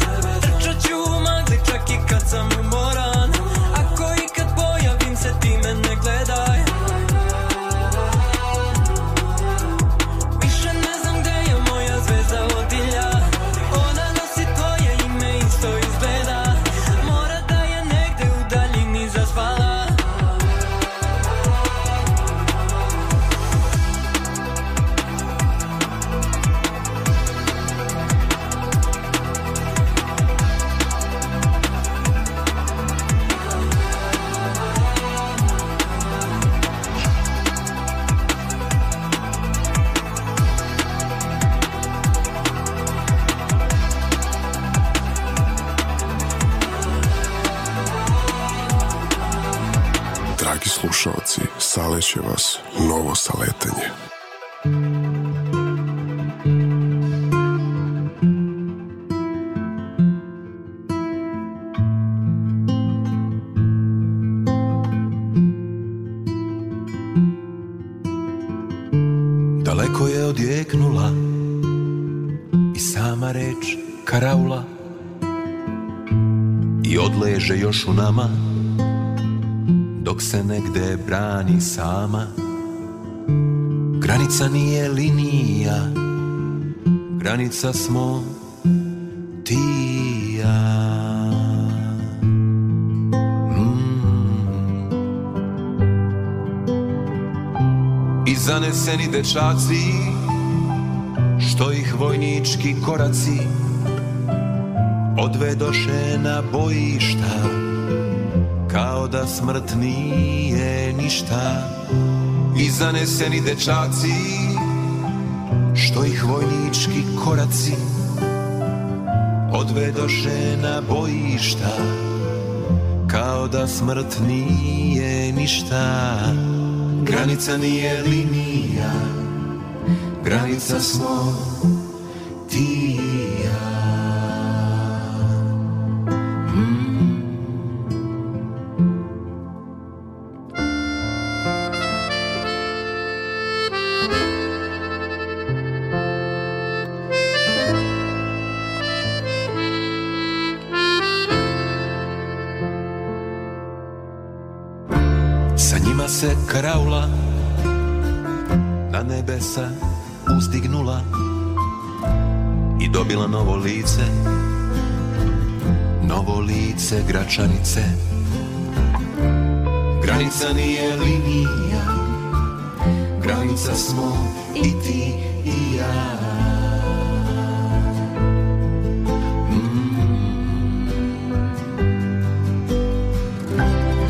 Granica smo ti i ja Mm. I zaneseni dečaci Što ih vojnički koraci Odvedoše na bojišta kao da smrt nije ništa i zaneseni dečaci što ih vojnički koraci odvedoše na bojišta kao da smrt nije ništa. Granica nije linija granica smo nebesa uzdignula i dobila novo lice, novo lice Gračanice. Granica nije linija, granica smo i ti i ja.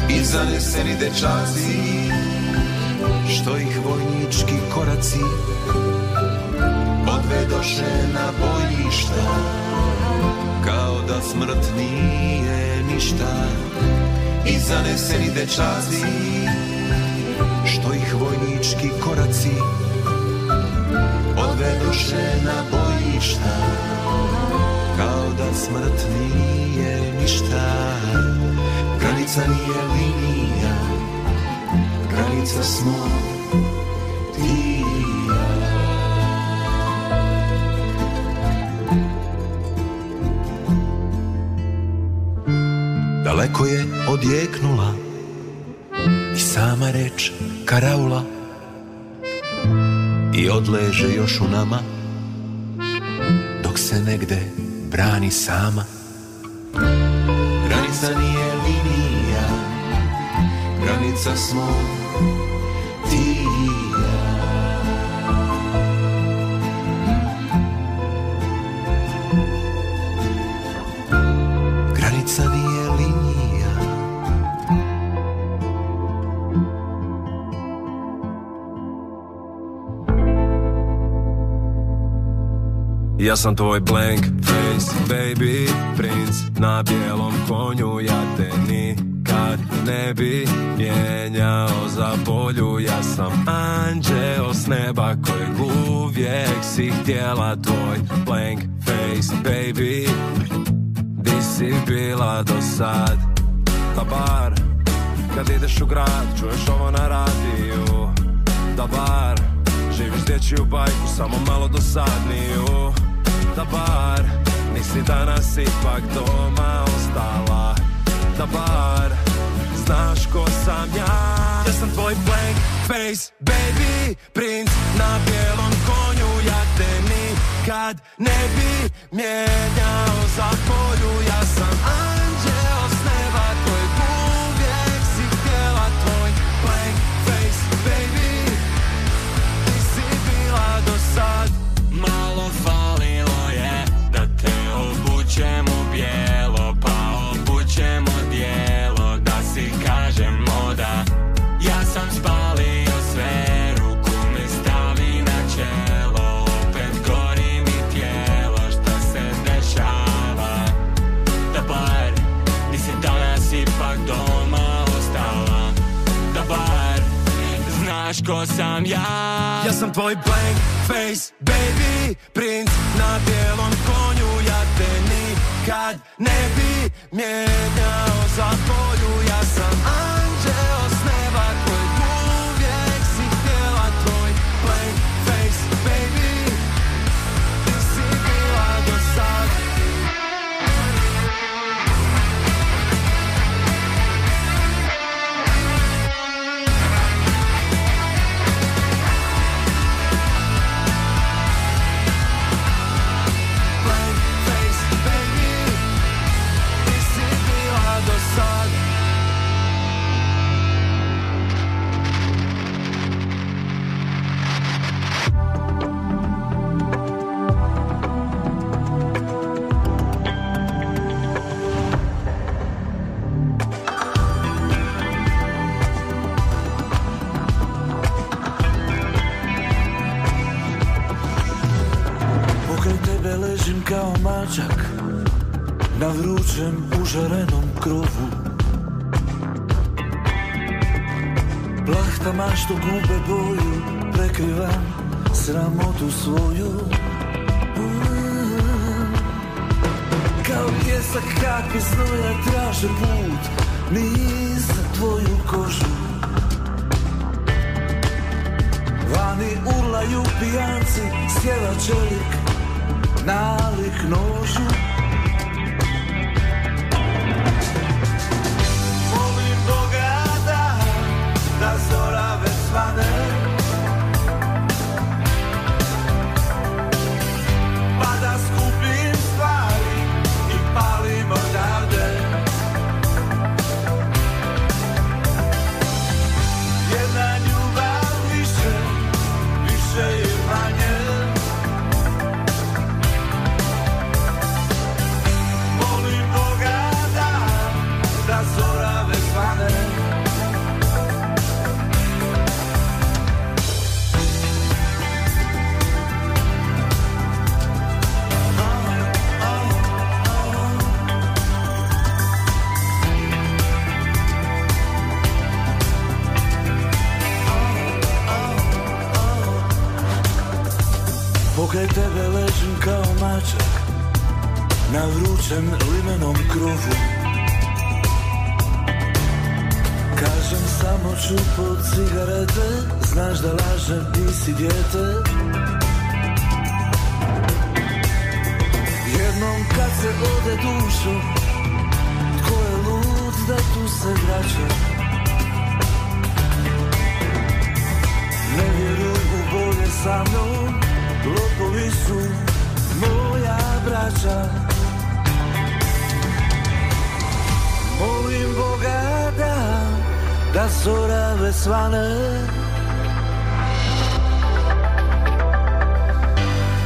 I zaneseni dečaci, što ih vojnički koraci odvedoše na bojišta, kao da smrt nije ništa. I zaneseni dečaci, što ih vojnički koraci odvedoše na bojišta, kao da smrt nije ništa. Granica nije linija, granica smo ti ja. Daleko je odjeknula i sama reč karaula i odleže još u nama dok se negde brani sama. Granica nije снится снова ты и я. Граница не. Ja som tvoj blank face, baby, prince Na bielom koniu ja ten ne bi mijenjao za bolju. Ja sam anđeo s neba kojeg uvijek si htjela. Tvoj blank face, baby. Di si bila do sad? Da bar. Kad ideš u grad Čuješ ovo na radiju. Da bar. Živiš dječju bajku, samo malo dosadniju. Da bar. Nisi danas ipak doma ostala. Da bar znáš, ko som ja Ja som tvoj blank face baby. Princ na bielom koniu Jak ten nikad neby Mienial za poľu Ja som aj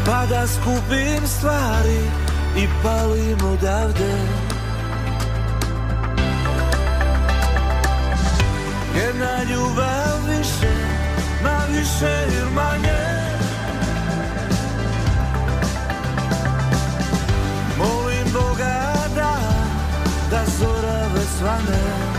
Pa da skupim stvari i palim odavde. Jedna ljubav više, ma više ili manje. Molim Boga da, da zora već svane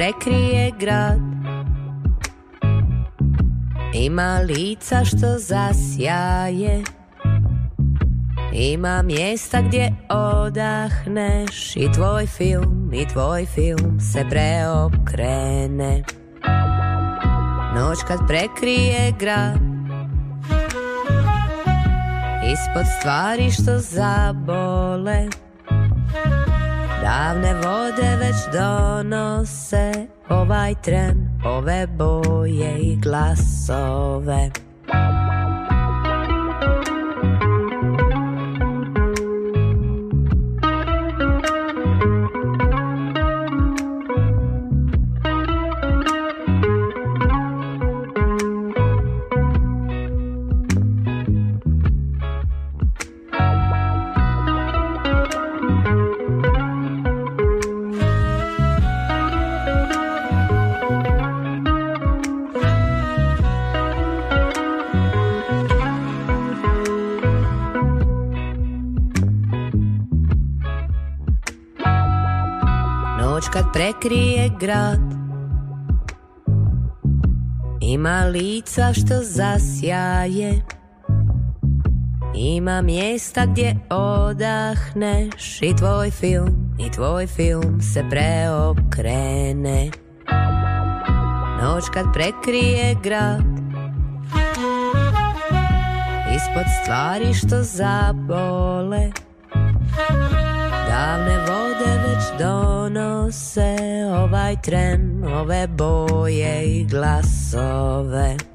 prekrije grad. Ima lica što zasjaje. Ima mjesta gdje odahneš. I tvoj film, i tvoj film se preokrene. Noć kad prekrije grad. Ispod stvari što zabole. Davne vode već donose ovaj tren, ove boje i glasove. krije grad. Ima lica što zasjaje. Ima mjesta gdje odahneš I tvoj film, i tvoj film se preokrene. Noć kad prekrije grad. Ispod stvari što zabole. Davne vole Odavde već donose ovaj tren, ove boje i glasove.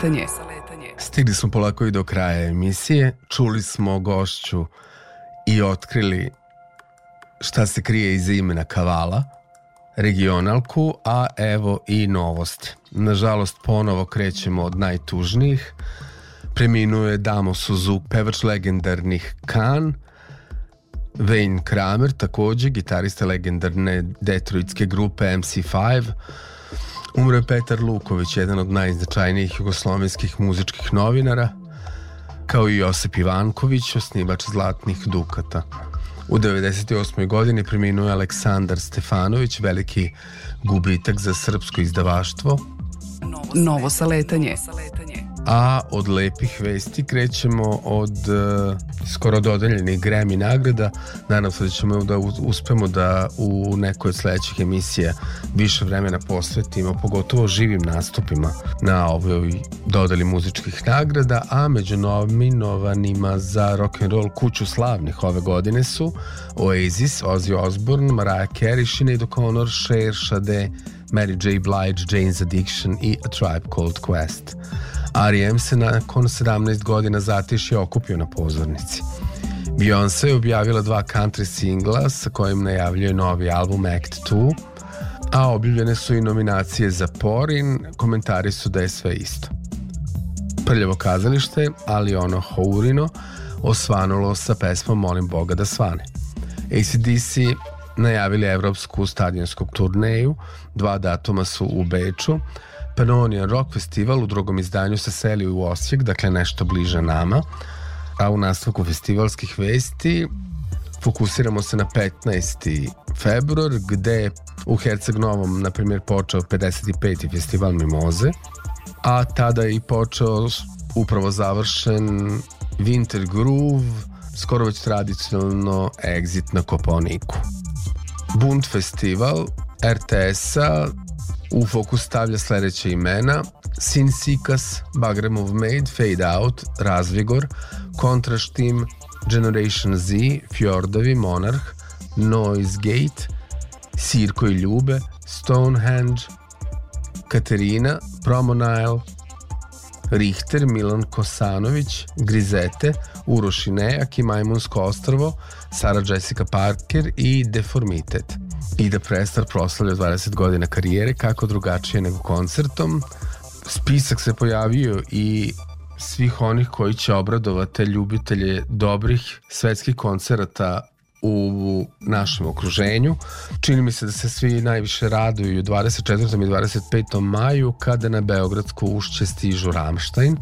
saletanje. Stigli smo polako i do kraja emisije. Čuli smo gošću i otkrili šta se krije iza imena Kavala, regionalku, a evo i novosti. Nažalost, ponovo krećemo od najtužnijih. Preminuo je Damo Suzuk, pevač legendarnih Kan, Wayne Kramer, takođe gitarista legendarne detroitske grupe MC5, Umro je Petar Luković, jedan od najznačajnijih jugoslovenskih muzičkih novinara, kao i Josip Ivanković, osnivač Zlatnih Dukata. U 98. godini preminuo je Aleksandar Stefanović, veliki gubitak za srpsko izdavaštvo. Novo saletanje. A od lepih vesti krećemo od uh, skoro dodeljenih Grammy nagrada. Nadam se da ćemo da uspemo da u nekoj od sledećih emisija više vremena posvetimo, pogotovo živim nastupima na ovoj dodeli muzičkih nagrada, a među nominovanima za rock and roll kuću slavnih ove godine su Oasis, Ozzy Osbourne, Mariah Carey, Sinead O'Connor, Cher, Sade, Mary J. Blige, Jane's Addiction i A Tribe Called Quest. R.E.M. se nakon 17 godina zatišje okupio na pozornici. Beyoncé je objavila dva country singla sa kojim najavljuje novi album Act 2, a objavljene su i nominacije za Porin, komentari su da je sve isto. Prljavo kazalište, ali ono Hourino, osvanulo sa pesmom Molim Boga da svane. ACDC najavili evropsku stadionsku turneju, dva datuma su u Beču, Pannonian Rock Festival u drugom izdanju se seli u Osijek, dakle nešto bliže nama, a u nastavku festivalskih vesti fokusiramo se na 15. februar, gde u Herceg Novom, na primjer, počeo 55. festival Mimoze, a tada je i počeo upravo završen Winter Groove, skoro već tradicionalno exit na Koponiku. Bund festival RTS-a u fokus stavlja sledeće imena Sin Sikas, Bagremov Made, Fade Out, Razvigor, Contrash Team, Generation Z, Fjordovi, Monarch, Noise Gate, Sirko i Ljube, Stonehenge, Katerina, Promonile, Richter, Milan Kosanović, Grizete, Uroš Inejak i Majmunsko ostrvo, Sara Jessica Parker i Deformitet. Ida Prestar proslavlja 20 godina karijere, kako drugačije nego koncertom. Spisak se pojavio i svih onih koji će obradovati ljubitelje dobrih svetskih koncerata u našem okruženju. Čini mi se da se svi najviše raduju 24. i 25. maju kada na Beogradsku ušće stižu Ramštajn.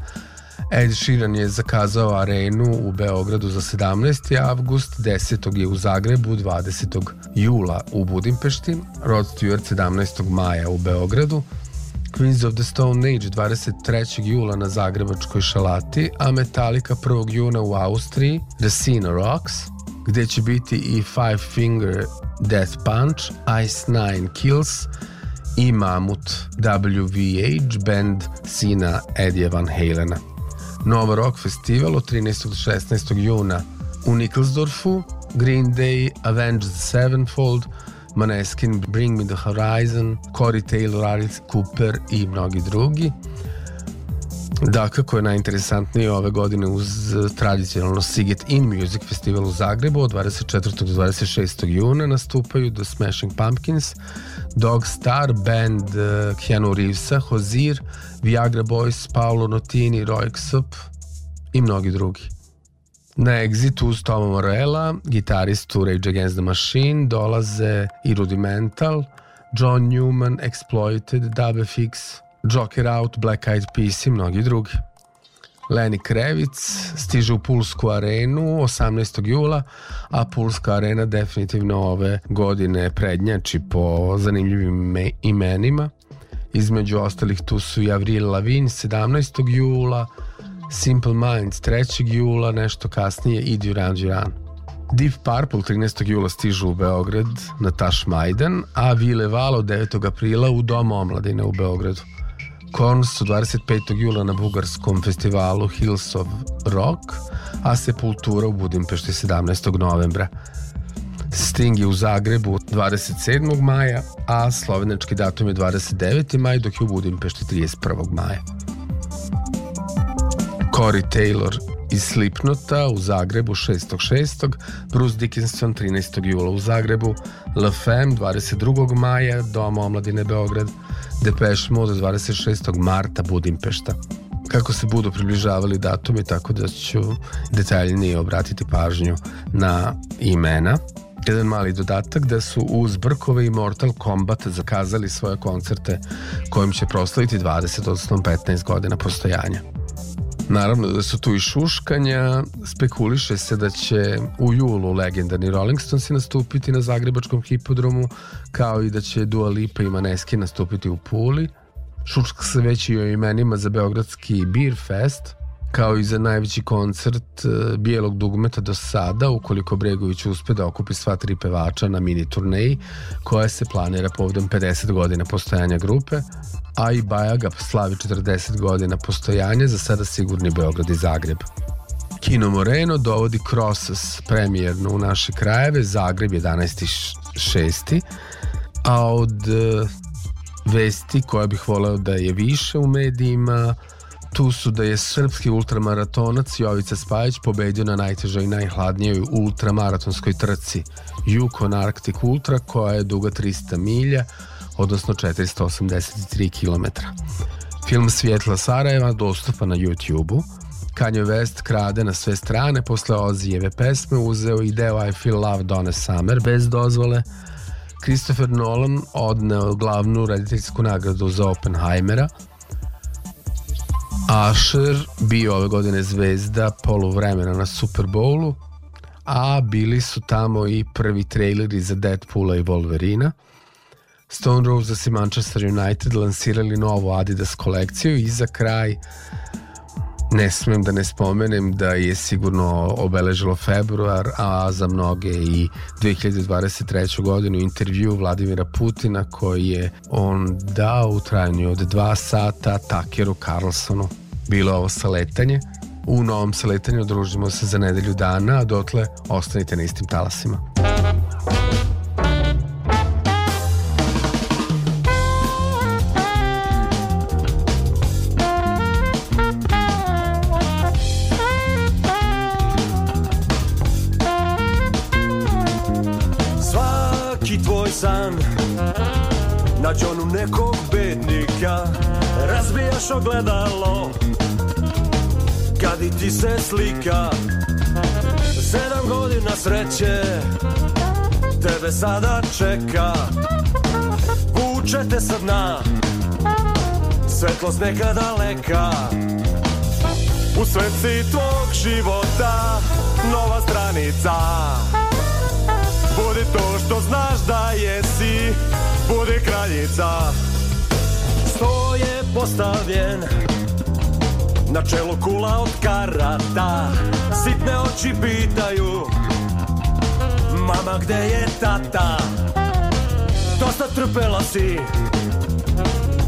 Ed Sheeran je zakazao arenu u Beogradu za 17. avgust, 10. je u Zagrebu, 20. jula u Budimpešti, Rod Stewart 17. maja u Beogradu, Queens of the Stone Age 23. jula na Zagrebačkoj šalati, a Metallica 1. juna u Austriji, The Scene Rocks, gde će biti i Five Finger Death Punch, Ice Nine Kills i Mamut WVH band sina Eddie Van Halena. Nova Rock Festival od 13. do 16. juna u Nikkelsdorfu, Green Day, Avenged Sevenfold, Maneskin, Bring Me The Horizon, Corey Taylor, Alice Cooper i mnogi drugi. Da, kako je najinteresantnije ove godine uz tradicionalno Siget In Music Festival u Zagrebu od 24. do 26. juna nastupaju The Smashing Pumpkins, Dog Star, band uh, Keanu Reevesa, Hozir, Viagra Boys, Paolo Notini, Roy Xup i mnogi drugi. Na Exitu uz Toma Morella, gitaristu Rage Against the Machine, dolaze i Rudimental, John Newman, Exploited, DubFX, Joker Out, Black Eyed Peas i mnogi drugi. Leni Krevic stiže u Pulsku arenu 18. jula, a Pulska arena definitivno ove godine prednjači po zanimljivim imenima. Između ostalih tu su i Avril Lavigne 17. jula, Simple Minds 3. jula, nešto kasnije i Duran Duran. Deep Purple 13. jula stižu u Beograd na Taš Majdan, a Vile Valo 9. aprila u Dom omladine u Beogradu. Korns su 25. jula na bugarskom festivalu Hills of Rock, a Sepultura u Budimpešti 17. novembra. Sting je u Zagrebu 27. maja, a slovenački datum je 29. maj, dok je u Budimpešti 31. maja. Corey Taylor iz Slipnota u Zagrebu 6.6. Bruce Dickinson 13. jula u Zagrebu, La Femme 22. maja, Dom omladine Beograd, Depeche Mode 26. marta Budimpešta. Kako se budu približavali datumi, tako da ću detaljnije obratiti pažnju na imena. Jedan mali dodatak da su uz Brkove i Mortal Kombat zakazali svoje koncerte kojim će proslaviti 20, odnosno 15 godina postojanja. Naravno da su tu i šuškanja, spekuliše se da će u julu legendarni Rolling Stonesi nastupiti na Zagrebačkom hipodromu, kao i da će Dua Lipa i Maneski nastupiti u Puli. Šuška se već i o imenima za Beogradski Beer Fest, kao i za najveći koncert e, bijelog dugmeta do sada, ukoliko Bregović uspe da okupi sva tri pevača na mini turneji, koja se planira povodom 50 godina postojanja grupe, a i Bajaga slavi 40 godina postojanja, za sada sigurni Beograd i Zagreb. Kino Moreno dovodi Crosses premijerno u naše krajeve, Zagreb 11.6. A od e, vesti koje bih voleo da je više u medijima, tu su da je srpski ultramaratonac Jovica Spajić pobedio na najtežoj i najhladnijoj ultramaratonskoj trci Yukon Arctic Ultra koja je duga 300 milja, odnosno 483 km. Film Svjetla Sarajeva dostupa na YouTube-u. Kanye West krade na sve strane posle Ozijeve pesme uzeo i deo I Feel Love Donna Summer bez dozvole. Christopher Nolan odneo glavnu rediteljsku nagradu za Oppenheimera. Asher bio ove godine zvezda poluvremena na Super Bowlu, a bili su tamo i prvi traileri za Deadpoola i Wolverina. Stone Roses i Manchester United lansirali novu Adidas kolekciju i za kraj ne smem da ne spomenem da je sigurno obeležilo februar, a za mnoge i 2023. godinu intervju Vladimira Putina koji je on dao u trajanju od dva sata Takeru Carlsonu. Bilo ovo saletanje. U novom saletanju družimo se za nedelju dana, a dotle ostanite na istim talasima. Nađe onu nekog bednika Razbijaš ogledalo. Kad i ti se slika Sedam godina sreće Tebe sada čeka. Vuče te sa dna Svetlost neka daleka U sveci tvog života Nova stranica. Budi to što znaš da jesi Budi kraljica. Sto je postavljen Na čelu kula od karata. Sitne oči pitaju Mama gde je tata? Dosta trpela si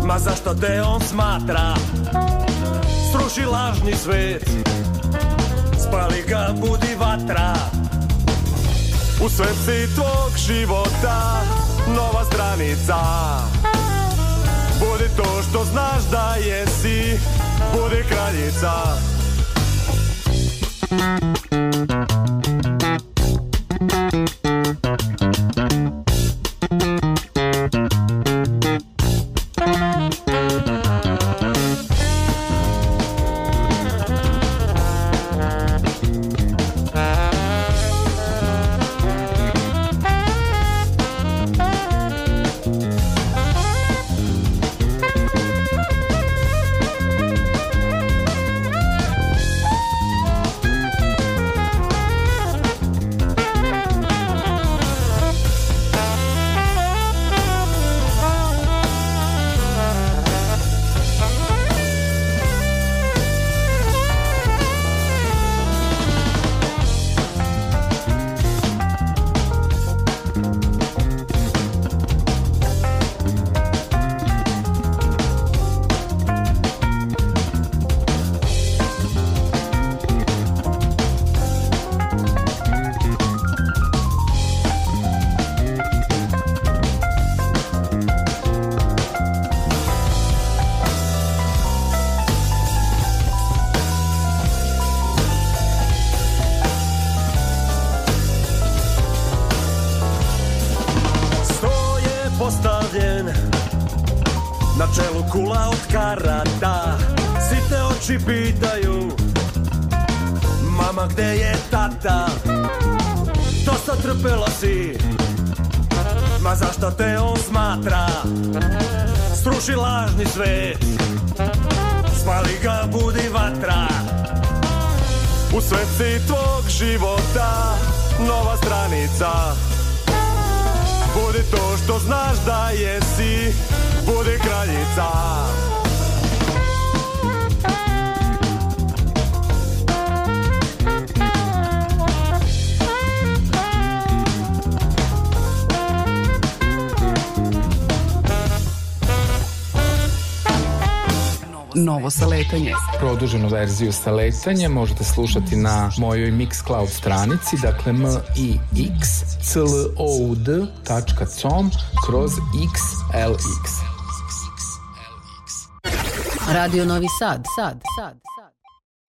Ma zašto te on smatra? Sruši lažni svet Spali ga budi vatra. U sveci tvog života Nova stranica. Budi to što znaš da jesi Budi kraljica. Na verziju sa letanjem možete slušati na mojoj Mixcloud stranici, dakle m i x c l o u d.com kroz xlx. Radio Novi Sad, Sad, Sad.